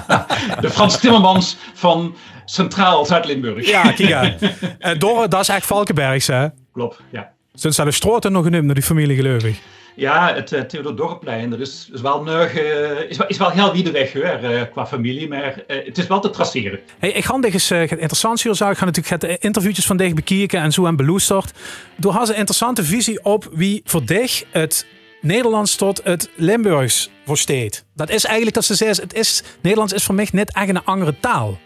De Frans Timmermans van Centraal Zuid-Limburg. ja, kijk aan. Uh, Dorre, dat is eigenlijk Valkenbergs hè. Klopt, ja. Zijn ze de stroten nog genoemd naar die familie gelovig? Ja, het uh, Theodor Dorpplein, dat is, is wel neug, uh, is, wel- is wel heel wie de weg hoor, eh, qua familie, maar eh, het is wel te traceren. Hey, ik ga eens interessant zien. Ik ga natuurlijk het interviewtjes van dich bekijken en zo en beloesterd. Door has een interessante visie op wie voor dich het Nederlands tot het Limburgs versteekt. Dat is eigenlijk dat ze zeggen, het is, Nederlands is voor mij net echt een andere taal.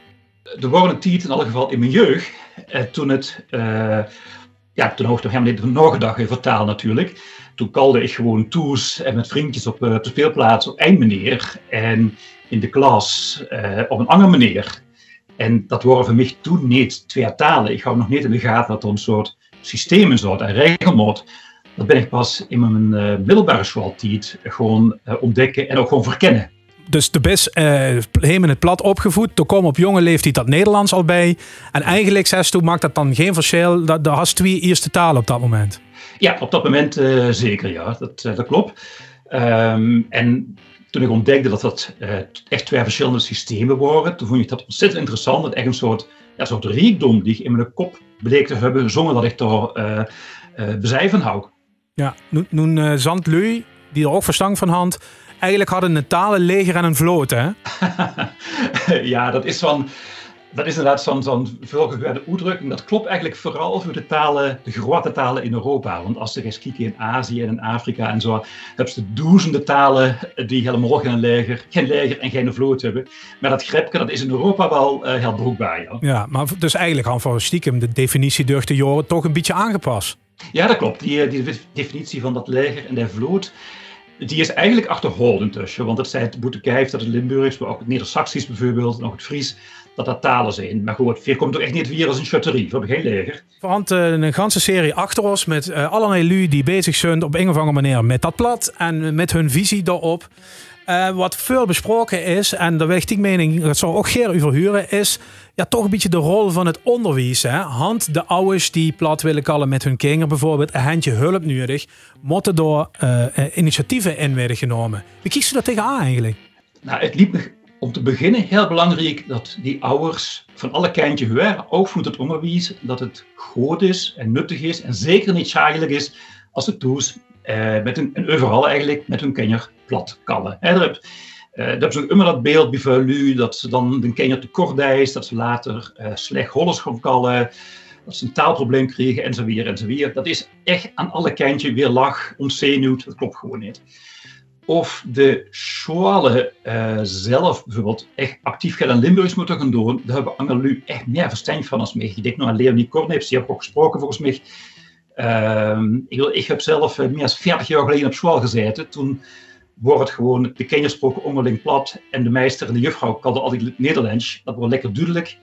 Er waren een tijd, in alle geval in mijn jeugd, eh, toen het, eh, ja, toen hoogte helemaal niet nog dag in vertaal natuurlijk. Toen kalde ik gewoon toes en met vriendjes op, eh, op de speelplaats op één manier en in de klas eh, op een andere manier. En dat waren voor mij toen niet twee talen. Ik hou nog niet in de gaten dat er een soort systemen zat en regelmaat. Dat ben ik pas in mijn eh, middelbare schooltijd gewoon eh, ontdekken en ook gewoon verkennen. Dus de best uh, helemaal het plat opgevoed. Toen kwam op jonge leeftijd dat Nederlands al bij. En eigenlijk, zes toen, maakt dat dan geen verschil. Dat, dat has twee eerste talen op dat moment. Ja, op dat moment uh, zeker, ja. Dat, uh, dat klopt. Um, en toen ik ontdekte dat dat uh, echt twee verschillende systemen waren, toen vond ik dat ontzettend interessant. Dat echt een soort, ja, soort rijkdom die ik in mijn kop bleek te hebben, zonder dat ik daar bezij van hou. Ja, nu, nu Zandlui, die er ook verstand van had, eigenlijk hadden een talenleger en een vloot, hè? ja, dat is van... Dat is inderdaad zo'n zo'n veelgehoorde uitdrukking. Dat klopt eigenlijk vooral voor de talen, de grote talen in Europa. Want als je eens kijkt in Azië en in Afrika en zo, hebben ze duizenden talen die helemaal geen leger, geen leger en geen vloot hebben. Maar dat grepje, dat is in Europa wel uh, heel broekbaar. Ja. ja, maar dus eigenlijk aan voor stiekem de definitie door de jaren toch een beetje aangepast. Ja, dat klopt. Die, die definitie van dat leger en de vloot, die is eigenlijk achterhoudend tussen. Want het zei het Boetekijf, dat het Limburgs, maar ook het Neder-Saxisch bijvoorbeeld, ook het Fries, dat dat talen zijn. Maar goed, veel komt ook echt niet weer als een chutterie. We hebben geen leger. Want uh, een ganse serie achter ons met uh, allerlei lui die bezig zijn op een of andere manier met dat plat en met hun visie daarop. Uh, wat veel besproken is, en daar wil ik mening, dat zou ook Geer over huren, is ja, toch een beetje de rol van het onderwijs. Hè? Hand de ouders die plat willen kallen met hun kinderen bijvoorbeeld, een handje hulp nodig, moeten door uh, initiatieven in worden genomen. Wie kiest u dat tegenaan eigenlijk? Nou, het liep om te beginnen heel belangrijk dat die ouders van alle horen, ook voor het onderwijs, dat het goed is en nuttig is en zeker niet schadelijk is als het doet uh, met een, en overal eigenlijk met hun kinder plat kallen. Daar hebben ze ook immer dat beeld bij dat ze dan kinder te kort is, dat ze later uh, slecht holles gaan kallen, dat ze een taalprobleem krijgen enzovoort enzovoort. Dat is echt aan alle kantjes weer lach, ontzenuwd, dat klopt gewoon niet. Of de scholen uh, zelf bijvoorbeeld echt actief gaan in Limburgs moeten gaan doen, daar hebben Angelu echt meer verstand van als mij. Ik denk nog aan Leonie Korneps, die heb ook gesproken volgens mij. Uh, ik, ik, heb zelf meer dan 40 jaar geleden op school gezeten. Toen wordt het gewoon, de kinderen spraken onderling plat en de meester en de juffrouw kalden altijd Nederlands. Dat wordt lekker duidelijk.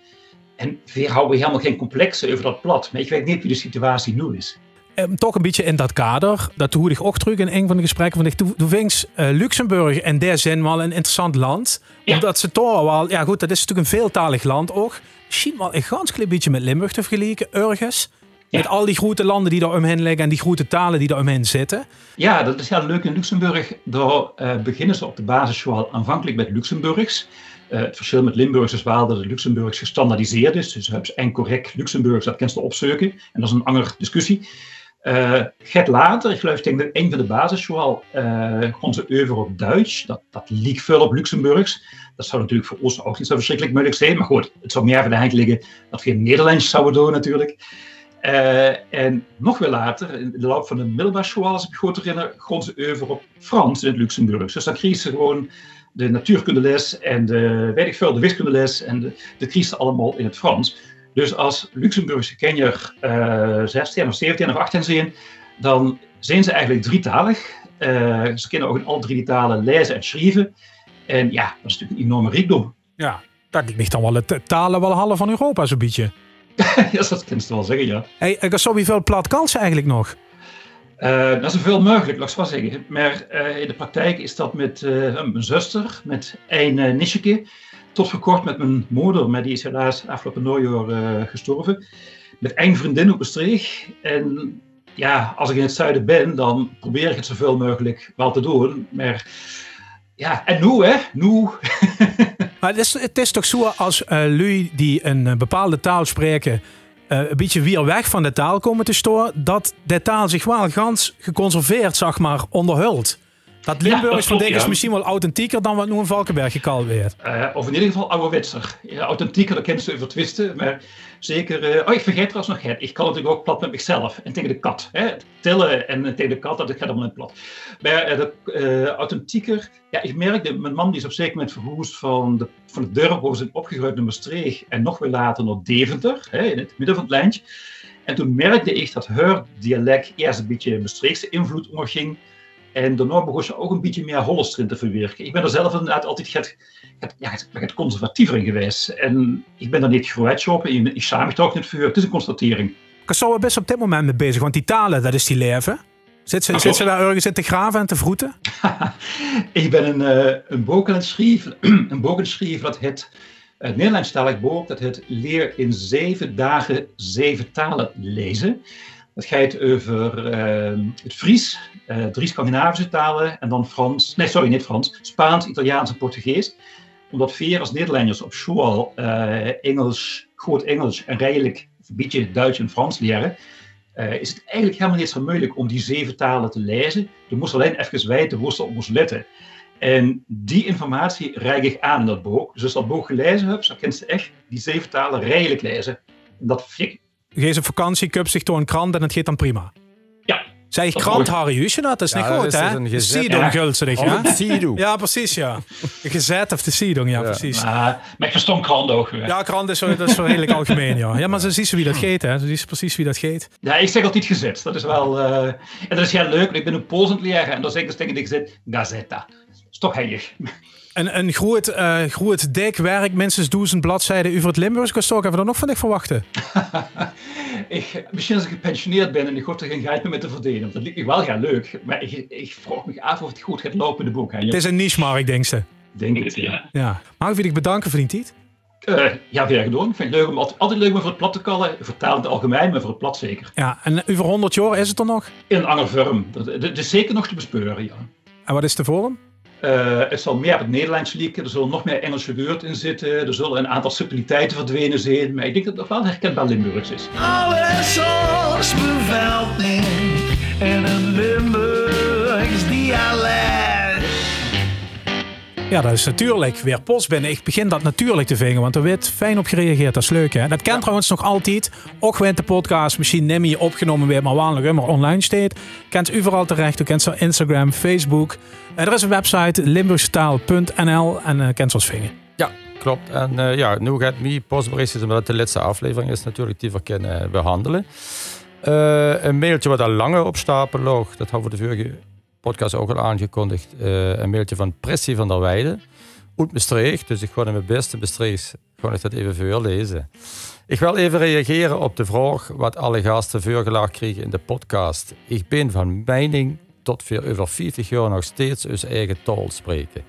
En weer houden we helemaal geen complexen over dat plat. Maar ik weet niet wie de situatie nu is. Um, toch een beetje in dat kader, dat hoorde ik ook terug in een van de gesprekken. Van ik, toen vings uh, Luxemburg en der zijn wel een interessant land. Ja. Omdat ze toch wel, ja goed, dat is natuurlijk een veeltalig land ook. Misschien wel een ganz klein beetje met Limburg te vergelijken, ergens. Met al die grote landen die daar omheen liggen en die grote talen die daar omheen zitten. Ja, dat is heel leuk. In Luxemburg daar, uh, beginnen ze op de basisschool aanvankelijk met Luxemburgs. Uh, het verschil met Limburgs is wel dat het Luxemburgs gestandaardiseerd is. Dus hebben ze en correct Luxemburgs, dat kan ze opzoeken. En dat is een andere discussie. Uh, Get later, ik geloof tegen een van de basisschool, uh, gewoon ze over op Duits. Dat, dat liep veel op Luxemburgs. Dat zou natuurlijk voor ons ook niet zo verschrikkelijk moeilijk zijn. Maar goed, het zou meer van de hand liggen dat we geen Nederlands zouden doen natuurlijk. Uh, en nog weer later, in de loop van de middelbare school, als ik goed herinner, gewoon ze over op Frans in het Luxemburgs. Dus dan kreeg ze gewoon de natuurkundeles en de, weet ik veel, de wiskundeles en de, de kreeg ze allemaal in het Frans. Dus als Luxemburgse kenjer uh, 16 of 17 of 18 zijn, dan zijn ze eigenlijk drietalig. Uh, ze kunnen ook in alle drie talen lezen en schrijven. En ja, dat is natuurlijk een enorme rijkdom. Ja, dat ligt dan wel het talen wel halve van Europa zo'n beetje. ja, dat kan je wel zeggen, ja. Hey, ik zo hoeveel plat kans eigenlijk nog? Uh, dat is zoveel mogelijk, laat ik wel zeggen. Maar uh, in de praktijk is dat met uh, mijn zuster, met een uh, nichtje, tot voor kort met mijn moeder, maar die is helaas afgelopen najaar gestorven. Met één vriendin op Maastricht. En ja, als ik in het zuiden ben, dan probeer ik het zoveel mogelijk wel te doen. Maar ja, en nu hè, nu. maar het is, toch zo als uh, lui die een bepaalde taal spreken... Uh, een beetje weer weg van de taal komen te storen... dat de taal zich wel gans geconserveerd, zeg maar, onderhult. Dat Limburgs van is misschien wel authentieker dan wat nu in Valkenberg gekald werd. Uh, of in ieder geval ouderwetser. Ja, authentieker, dat kennen ze over twisten. Maar zeker... Uh, oh, ik vergeet trouwens nog het. Ik kan natuurlijk ook plat met mezelf. En tegen de kat. Hè. Tillen en tegen de kat, dat gaat allemaal in plat. Maar uh, de, authentieker... Ja, ik merkte, mijn man die is op zeker moment verhuisd van, de, van het dorp waar zijn opgegroeid naar Maastricht. En nog weer later naar Deventer, hè, in het midden van het lijntje. En toen merkte ik dat haar dialect eerst een beetje Maastrichtse invloed onderging. En daarna begon ze ook een beetje meer Hollands erin te verwerken. Ik ben er zelf inderdaad altijd het, het, ja, het, het conservatiever in geweest. En ik ben er niet shoppen. Ik samen toch niet voor. Het is een constatering. Ik zou best op dit moment mee bezig, want die talen, dat is die leven. Zit ze, zit ze daar ergens in te graven en te vroeten? ik ben een, uh, een boek aan het schrijven, een boek aan het schrijven dat het, het Nederlandstalig boek, dat het leer in zeven dagen zeven talen lezen. Het gaat over uh, het Fries, uh, drie Scandinavische talen en dan Frans, nee sorry, niet Frans, Spaans, Italiaans en Portugees. Omdat vier als Nederlanders op school uh, Engels, goed Engels en redelijk een beetje Duits en Frans leren, is het eigenlijk helemaal niet zo moeilijk om die zeven talen te lezen. Je moest alleen even weten hoe ze op moest letten. En die informatie reik ik aan in dat boek. Dus als dat boek gelezen hebt, dan kent ze echt die zeven talen redelijk lezen. En dat vind ik Geef op vakantie, kup zich door een krant en het gaat dan prima. Ja. Zeg krant, Harry Huisje, dat is ja, niet goed, hè? Sidon gulserig, ja? Ja, precies, ja. Gezet of de Sidon, ja, precies. Maar, maar ik verstond krant ook. Ja, krant is, dat is wel redelijk algemeen, ja. Ja, maar ze ziet wie dat geeft, hè. Ze ziet precies wie dat geeft. Ja, ik zeg altijd gezet. Dat is wel... Uh, en dat is heel leuk. Ik ben een Pools aan het leren en dan zeg ik dus tegen de gezet, Gazetta. Dat is toch heilig. Een, een groot, uh, groot dik werk, minstens duizend bladzijden over het Limburgs gestoken. Hebben we er nog van dich verwachten? ik, misschien als ik gepensioneerd ben en ik hoef er geen geld meer mee te verdienen. Dat lijkt me wel heel leuk. Maar ik, ik vroeg me af of het goed gaat lopen in de boek. Het is een niche-markt, denk ze. Denk ik, ja. ja. Mag ik je bedanken voor die tijd? Uh, ja, weer gedaan. Ik vind het leuk om altijd, altijd leuk om voor het plat te kallen. Vertaal het algemeen, maar voor het plat zeker. Ja, en over 100 jaar is het er nog? In een andere vorm. Dat, is zeker nog te bespeuren, ja. En wat is de vorm? Het zal meer op het Nederlands lieken. Er zullen nog meer Engelse woorden in zitten. Er zullen een aantal subtiliteiten verdwenen zijn. Maar ik denk dat het nog wel herkenbaar Limburgs is. Alle soms bevelden en een. Ja, dat is natuurlijk weer post binnen. Ik begin dat natuurlijk te vinden, want er werd fijn op gereageerd. Dat is leuk, hè? Dat kent trouwens nog altijd. Ook de podcast misschien niet meer opgenomen weer, maar wanneer maar online staat. Kent u vooral terecht. U kent zo Instagram, Facebook. Er is een website, limburgstaal.nl en uh, kent ons vinden. Ja, klopt. En uh, ja, nu gaat mij postberichtjes, omdat het de laatste aflevering is natuurlijk, die we kunnen behandelen. Uh, een mailtje wat al langer op stapel lag, dat hebben we de vorige podcast ook al aangekondigd. Uh, een mailtje van Pressie van der Weide. Uit Maastricht, dus ik ga in mijn beste Maastricht gewoon ik dat even voorlezen. Ik wil even reageren op de vraag wat alle gasten voorgelegd kregen in de podcast. Ik ben van mening tot voor over 50 jaar nog steeds ons eigen taal spreken.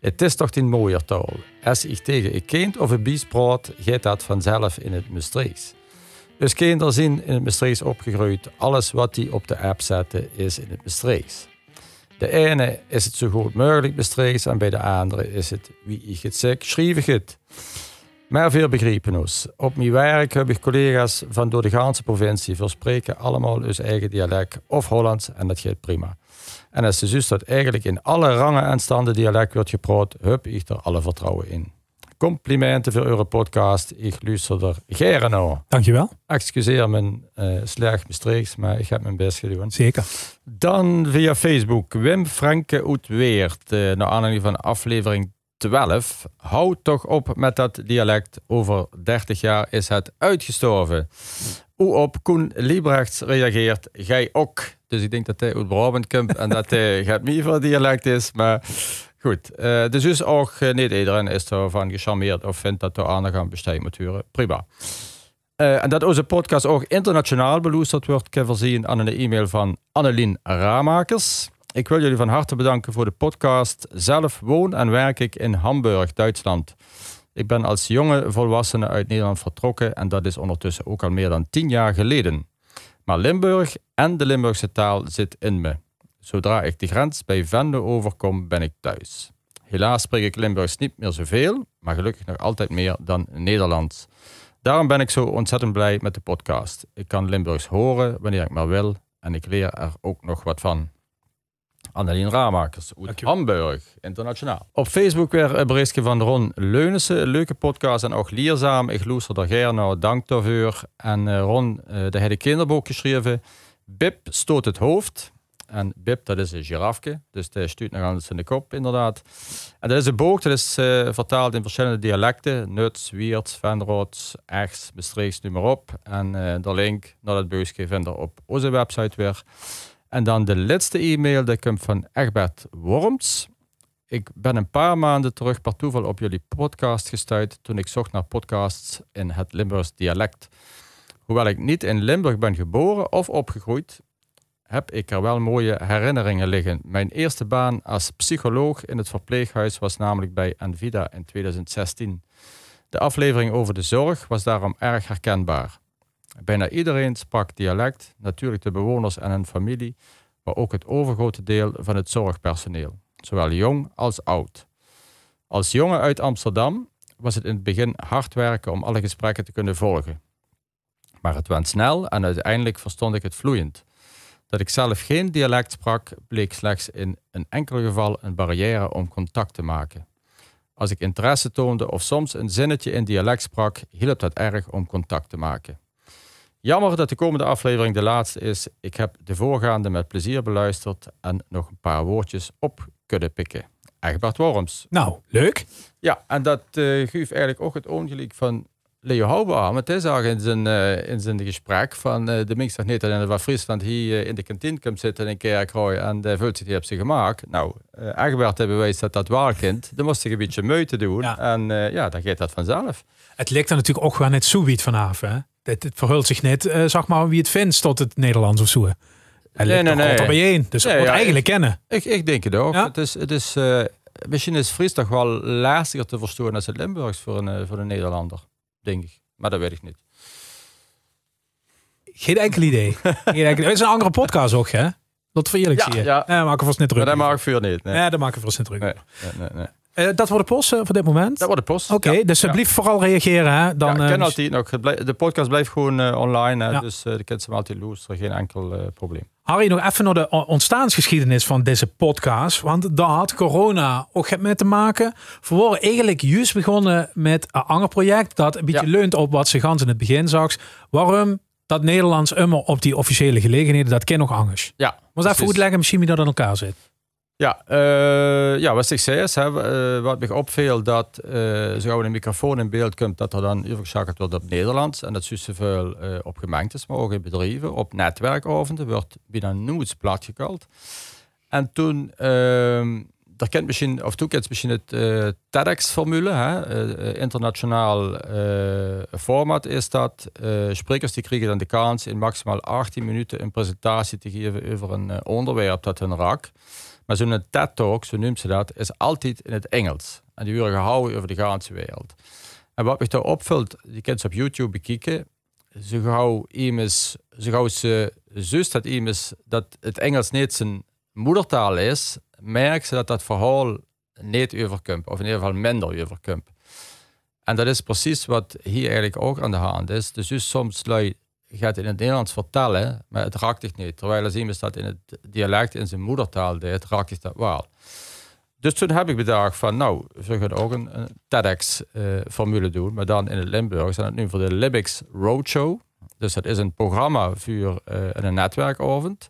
Het is toch een mooie taal. Als ik tegen een kind of een bies praat, gaat dat vanzelf in het Maastrichts. Dus kinderen zien in het Maastrichts opgegroeid. Alles wat die op de app zetten is in het Maastrichts. De ene is het zo goed mogelijk bestreeks en bij de andere is het wie ik het zeg, schrijf ik het. Maar veel begrijpen ons. Op mijn werk heb ik collega's van door de ganse provincie verspreken allemaal hun eigen dialect of Hollands en dat gaat prima. En als de zus dat eigenlijk in alle rangen en standen dialect wordt gepraat, heb ik er alle vertrouwen in. Complimenten voor uw podcast. Ik luister er gerne naar. Dankjewel. Excuseer mijn uh, slecht bestreeks, maar ik heb mijn best gedaan. Zeker. Dan via Facebook. Wim Franke Oetweert. Uh, naar aanleiding van aflevering 12. Houd toch op met dat dialect. Over 30 jaar is het uitgestorven. Hoe op Koen Liebrechts reageert, gij ook. Dus ik denk dat hij uit Brabant komt en dat hij gaat meer voor dialect is. Maar goed, uh, dus is ook uh, niet iedereen is ervan gecharmeerd of vindt dat er aandacht aan besteed moet worden. Prima. Uh, en dat onze podcast ook internationaal beluisterd wordt, kan voorzien aan een e-mail van Annelien Ramakers. Ik wil jullie van harte bedanken voor de podcast. Zelf woon en werk ik in Hamburg, Duitsland. Ik ben als jonge volwassene uit Nederland vertrokken en dat is ondertussen ook al meer dan tien jaar geleden. Maar Limburg en de Limburgse taal zit in me. Zodra ik de grens bij Vende overkom, ben ik thuis. Helaas spreek ik Limburgs niet meer zoveel, maar gelukkig nog altijd meer dan Nederlands. Daarom ben ik zo ontzettend blij met de podcast. Ik kan Limburgs horen wanneer ik maar wil en ik leer er ook nog wat van. Annelien Ramakers uit Hamburg, internationaal. Op Facebook weer een berichtje van Ron Leunissen. Leuke podcast en ook leerzaam. Ik luister er gerne dank daarvoor. En uh, Ron, uh, de heeft een kinderboek geschreven. Bip stoot het hoofd. En Bip, dat is een girafke. Dus die stuurt nog aan zijn kop, inderdaad. En dat is een boek, dat is uh, vertaald in verschillende dialecten. Nuts, Wiert, Venroods, Echts, Bestreeks, noem maar op. En de link naar dat boekje vindt op onze website weer. En dan de laatste e-mail, die komt van Egbert Worms. Ik ben een paar maanden terug per toeval op jullie podcast gestuurd toen ik zocht naar podcasts in het Limburgs dialect. Hoewel ik niet in Limburg ben geboren of opgegroeid, heb ik er wel mooie herinneringen liggen. Mijn eerste baan als psycholoog in het verpleeghuis was namelijk bij Envida in 2016. De aflevering over de zorg was daarom erg herkenbaar. Bijna iedereen sprak dialect, natuurlijk de bewoners en hun familie, maar ook het overgrote deel van het zorgpersoneel, zowel jong als oud. Als jongen uit Amsterdam was het in het begin hard werken om alle gesprekken te kunnen volgen. Maar het went snel en uiteindelijk verstond ik het vloeiend. Dat ik zelf geen dialect sprak, bleek slechts in een enkel geval een barrière om contact te maken. Als ik interesse toonde of soms een zinnetje in dialect sprak, hielp dat erg om contact te maken. Jammer dat de komende aflevering de laatste is. Ik heb de voorgaande met plezier beluisterd en nog een paar woordjes op kunnen pikken. Egbert Worms. Nou, leuk. Ja, en dat uh, geeft eigenlijk ook het ongeluk van Leo aan. Het is al in zijn, uh, in zijn gesprek van uh, de dat in wat Friesland hier in de kantine komt zitten in Kerkrooi en de vult zich die op zich gemaakt. Nou, uh, Egbert heeft bewezen dat dat waar kind. Dan moest ik een beetje meute doen. Ja. En ja, dan gaat dat vanzelf. Het lijkt er natuurlijk ook gewoon net vanaf, hè? Het, het verhult zich net, zeg maar, wie het vindt tot het Nederlands of zo. Hij nee, nee, nee. bij één. Dus nee, ja, eigenlijk ik, kennen. Ik, ik denk het ook. Ja? Het is, het is, misschien is Fries toch wel lastiger te verstaan als het Limburgs voor een, voor een Nederlander. Denk ik. Maar dat weet ik niet. Geen enkel idee. Geen enkel, het is een andere podcast ook, hè? Dat voor eerlijk ja, zie je. Ja, ja maken we vast niet druk. Maar dat maak ik voor niet. Nee. Ja, dat maken we vast niet druk. Nee, nee, nee. Uh, dat wordt de post uh, voor dit moment? Dat wordt de post. Oké, okay, dus alsjeblieft ja. vooral reageren. Hè? Dan, ja, ik ken altijd nog. De podcast blijft gewoon online. Hè? Dus de kids zijn altijd luisteren. Geen enkel probleem. Harry, nog even naar de ontstaansgeschiedenis van deze podcast. Want daar had corona ook mee te maken. We waren eigenlijk juist begonnen met een ander project. Dat een beetje leunt op wat ze gans in het begin zag. Waarom dat Nederlands immer op die officiële gelegenheden, dat ken nog anders. Ja. Maar even uitleggen misschien wie dat in elkaar zit. Ja, uh, ja, wat ik zei is, hè, uh, wat me opviel, dat uh, zo een microfoon in beeld komt, dat er dan overgeschakeld wordt op Nederlands. En dat is zoveel op gemeentes, maar ook in bedrijven. Op netwerkavonden wordt bijna nooit plat gekald. En toen, ehm, daar kent misschien, of toen kent misschien het TEDx-formule, internationaal format is dat. sprekers die krijgen dan de kans in maximaal 18 minuten een presentatie te geven over een onderwerp dat hun raakt. Maar zo'n TED-talk, zo noemt ze dat, is altijd in het Engels. En die worden gehouden over de ganse wereld. En wat me daar opvult, die kids op YouTube bekijken, zo gauw iemand, zo gauw ze zus dat dat het Engels niet zijn moedertaal is, merk ze dat dat verhaal niet overkomt. Of in ieder geval minder overkomt. En dat is precies wat hier eigenlijk ook aan de hand is. Dus, dus soms lui gaat in het Nederlands vertellen, maar het raakt zich niet. Terwijl als iemand dat in het dialect in zijn moedertaal deed, raakt zich dat wel. Dus toen heb ik bedacht van, nou, we gaan ook een, TEDx-formule doen, maar dan in het Limburgs. En dat nu voor de Libics Roadshow. Dus dat is een programma voor uh, een netwerkavond.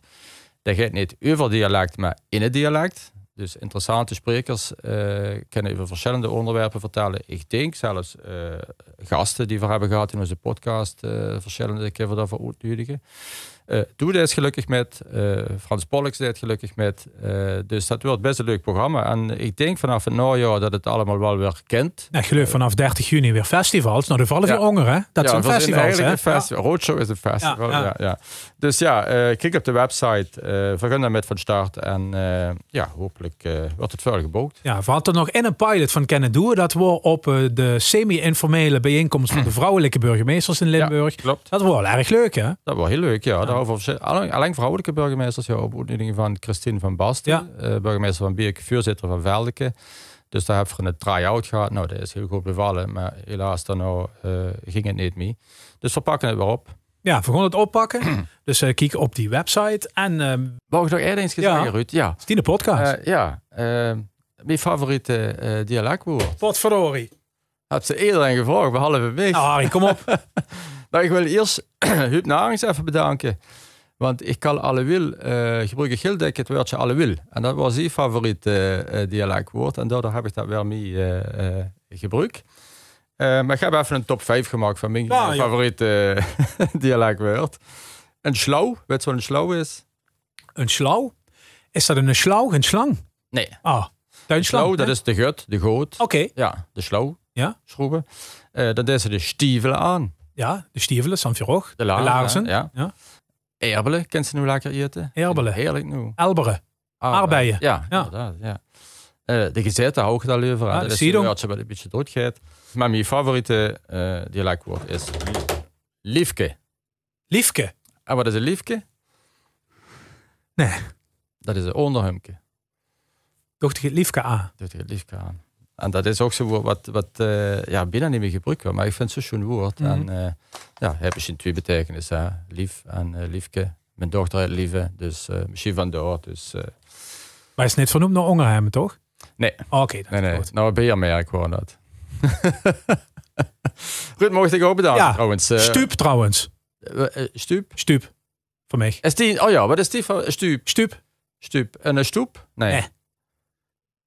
Dat gaat niet over dialect, maar in het dialect. Dus interessante sprekers uh, kunnen over verschillende onderwerpen vertellen. Ik denk zelfs uh, gasten die we hebben gehad in onze podcast, uh, verschillende keer daarvoor uitnodigen. Uh, Doe is gelukkig met, Frans Pollux deed gelukkig met. dus dat wordt best een leuk programma. En ik denk vanaf het najaar dat het allemaal wel weer kent. Ja, geloof vanaf 30 juni weer festivals. Nou, de vallen ja. weer hè? Dat ja, zijn festivals, hè? Een festival. Roadshow is een festival, ja. ja, Dus ja, kijk op de website. we gaan daarmee van start. En ja, hopelijk wordt het verder gebouwd. Ja, we hadden nog in een pilot van Kennen Doen dat we op de semi-informele bijeenkomst van de vrouwelijke burgemeesters in Limburg. klopt. Dat was wel erg leuk, hè? Dat was heel leuk, ja. Daarover, alleen vrouwelijke burgemeesters, ja, op van Christine van Basten, ja. uh, burgemeester van Beek, voorzitter van Veldeke. Dus daar hebben we een try-out gehad. Nou, dat is heel goed bevallen, maar helaas dan nou, uh, ging het niet mee. Dus we pakken het weer op. Ja, we gaan het oppakken. dus uh, kijk op die website. En, uh, Wou ik nog eerder eens gezegd, ja. Ruud? Ja. Is die de podcast? Uh, ja. mijn favoriete uh, dialectwoord. Potverdorie. Had ze eerder gevraagd, behalve mij. Nou, Harry, kom op. nou, ik wil eerst Huub Narings even bedanken. Want ik kan alle wil, uh, gebruik ik heel dik het woordje alle wil. En dat was zijn favoriet uh, dialectwoord. En daardoor heb ik dat wel mee uh, gebruikt. maar ik heb even een top 5 gemaakt van mijn favoriete dialectwoord. Een slauw, weet je wat een slauw is? Een slauw? Is dat een slauw, een slang? Nee. Ah, een slauw, dat is de gut, de goot. Oké. Ja, de slauw. Ja. Schroeven. dan is ze de stiefelen aan. Ja, de stiefelen, Sanfierog. De, laarzen. de laarzen. Ja. ja. Erbelen, kent ze nu lekker eten? Erbelen. Heerlijk nu. Elberen. Aardbeien. Ja, ja. inderdaad. Ja. Uh, de gezette hou ik daar liever aan. Ja, dat is woordje wat een beetje doodgaat. Maar mijn favoriete uh, dialectwoord is liefke. Liefke? En wat is een liefke? Nee. Dat is een onderhemke. Dochter het liefke aan. Dochter het liefke aan. En dat is ook zo wat, wat uh, ja, bijna niet meer gebruikt wordt. Maar ik vind het zo'n woord. Mm -hmm. En uh, ja, heb je in twee betekenissen. Lief en uh, liefke. Mijn dochter heet Lieve, dus misschien vandoor. Dus, maar is net vernoemd naar Ongerheim, toch? Nee. Oh, Oké, okay, nee, nee. Nou, ben je merk gewoon dat. Goed, mocht ik ook bedanken ja, trouwens. Stuup trouwens. stuup? Stuup. Voor mij. Is die, oh ja, wat is die van stuup? Stuup. Stuup. En een stoep? Nee. nee.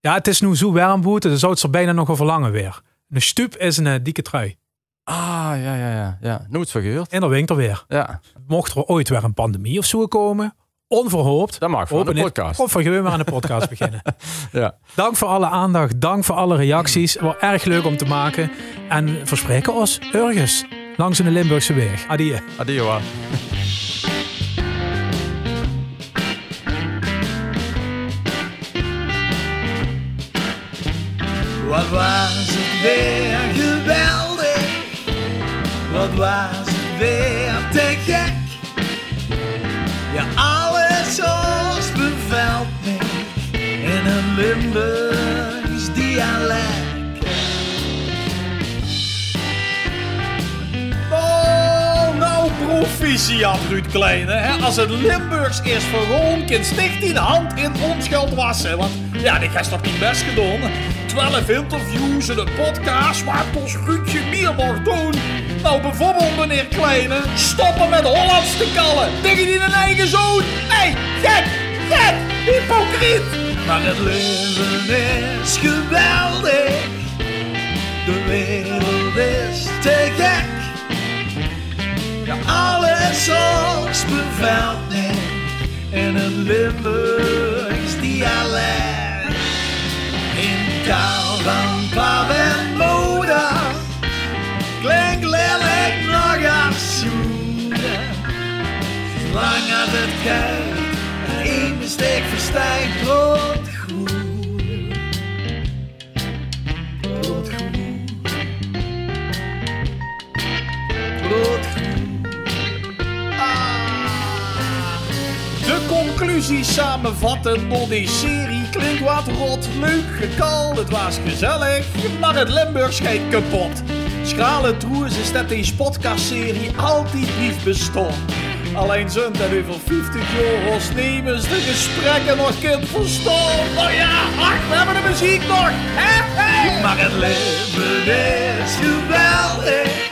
Ja, het is nu zo warm boete, dan zou het er bijna nog wel verlangen weer. Een stup is een uh, dikke trui. Ah, ja, ja, ja. ja. Nooit vergeurd. In de winter weer. Ja. Mocht er ooit weer een pandemie of zo komen, onverhoopt. Dan mag voor de podcast. Of we maar aan de podcast beginnen. ja. Dank voor alle aandacht. Dank voor alle reacties. Was erg leuk om te maken. En verspreken ons ergens langs de Limburgse weg. Adieu. Adieu. Weer geweldig, wat was het weer te gek. Ja, alles ons bevalt me in een Limburgs dialect. Oh, nou proficiat Ruud Kleine. Hè? Als het Limburgs is voor sticht die de hand in onschuld wassen. Want ja, die is toch niet best gedaan. 12 interviews en een podcast waar het ons Ruudje meer mag doen. Nou, bijvoorbeeld meneer Kleine, stoppen met Hollands te kallen tegen die een eigen zoon. Hé, hey, gek, gek, hypocriet. Maar het leven is geweldig, de wereld is te gek. Ja, alles ons bevalt me in een Limburgs dialect taal van pap en moeder klinkt lelijk nog als zoenen. Zolang als het en één mistake verstijgt, rood conclusie samenvatten door die serie klinkt wat rot. Leuk gekald, het was gezellig, maar het Limburg schijnt kapot. Schrale troers is dat deze podcastserie altijd lief bestond. Alleen zijn dat over 50 jaar als nemens de gesprekken nog kind verstaan. Oh ja, ach, we hebben de muziek nog. Maar het leven is geweldig.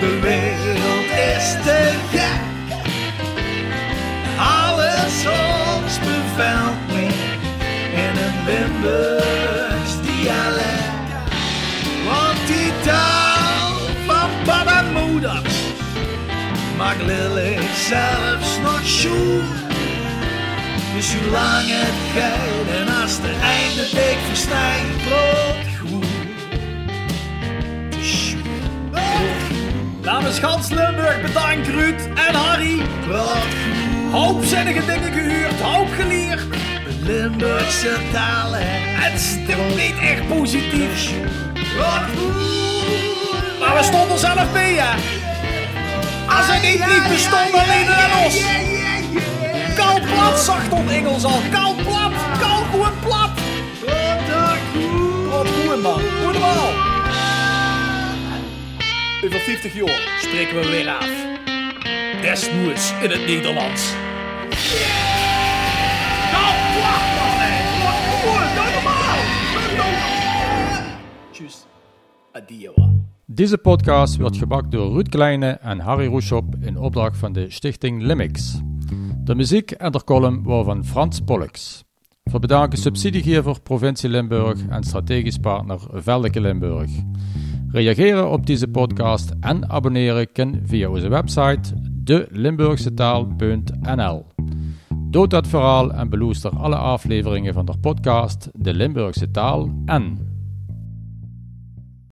De wereld is te gek. Alles ons bevalt me in een Limburgs dialect. Want die taal van papa en moeder maakt Lily zelfs nog schoen. Dus zolang het gaat en als de einde dik versnijdt, brood goed. Namens Gans Limburg bedankt Ruud en Harry. Hoop zinnige dingen gehuurd, hoop geleerd. Limburgse talen. Het stilt niet echt positief. Maar we stonden zelf mee, hè. Als het niet niet bestond, alleen aan ons. Koud plat, zacht op Engels al. Koud plat, koud goed plat. Wat goed, man. Goed wel. Over 50 jaar spreken we weer af. Desmoes in het Nederlands. Adio. Deze podcast wordt gebakt door Ruud Kleine en Harry Roeshop in opdracht van de stichting Limix. De muziek en de column waren van Frans Pollux. Voor bedanken subsidiegever Provincie Limburg en strategisch partner Veldeke Limburg. Reageren op deze podcast en abonneren kan via onze website delimburgsetaal.nl. Dood dat verhaal en beluister alle afleveringen van de podcast De Limburgse Taal en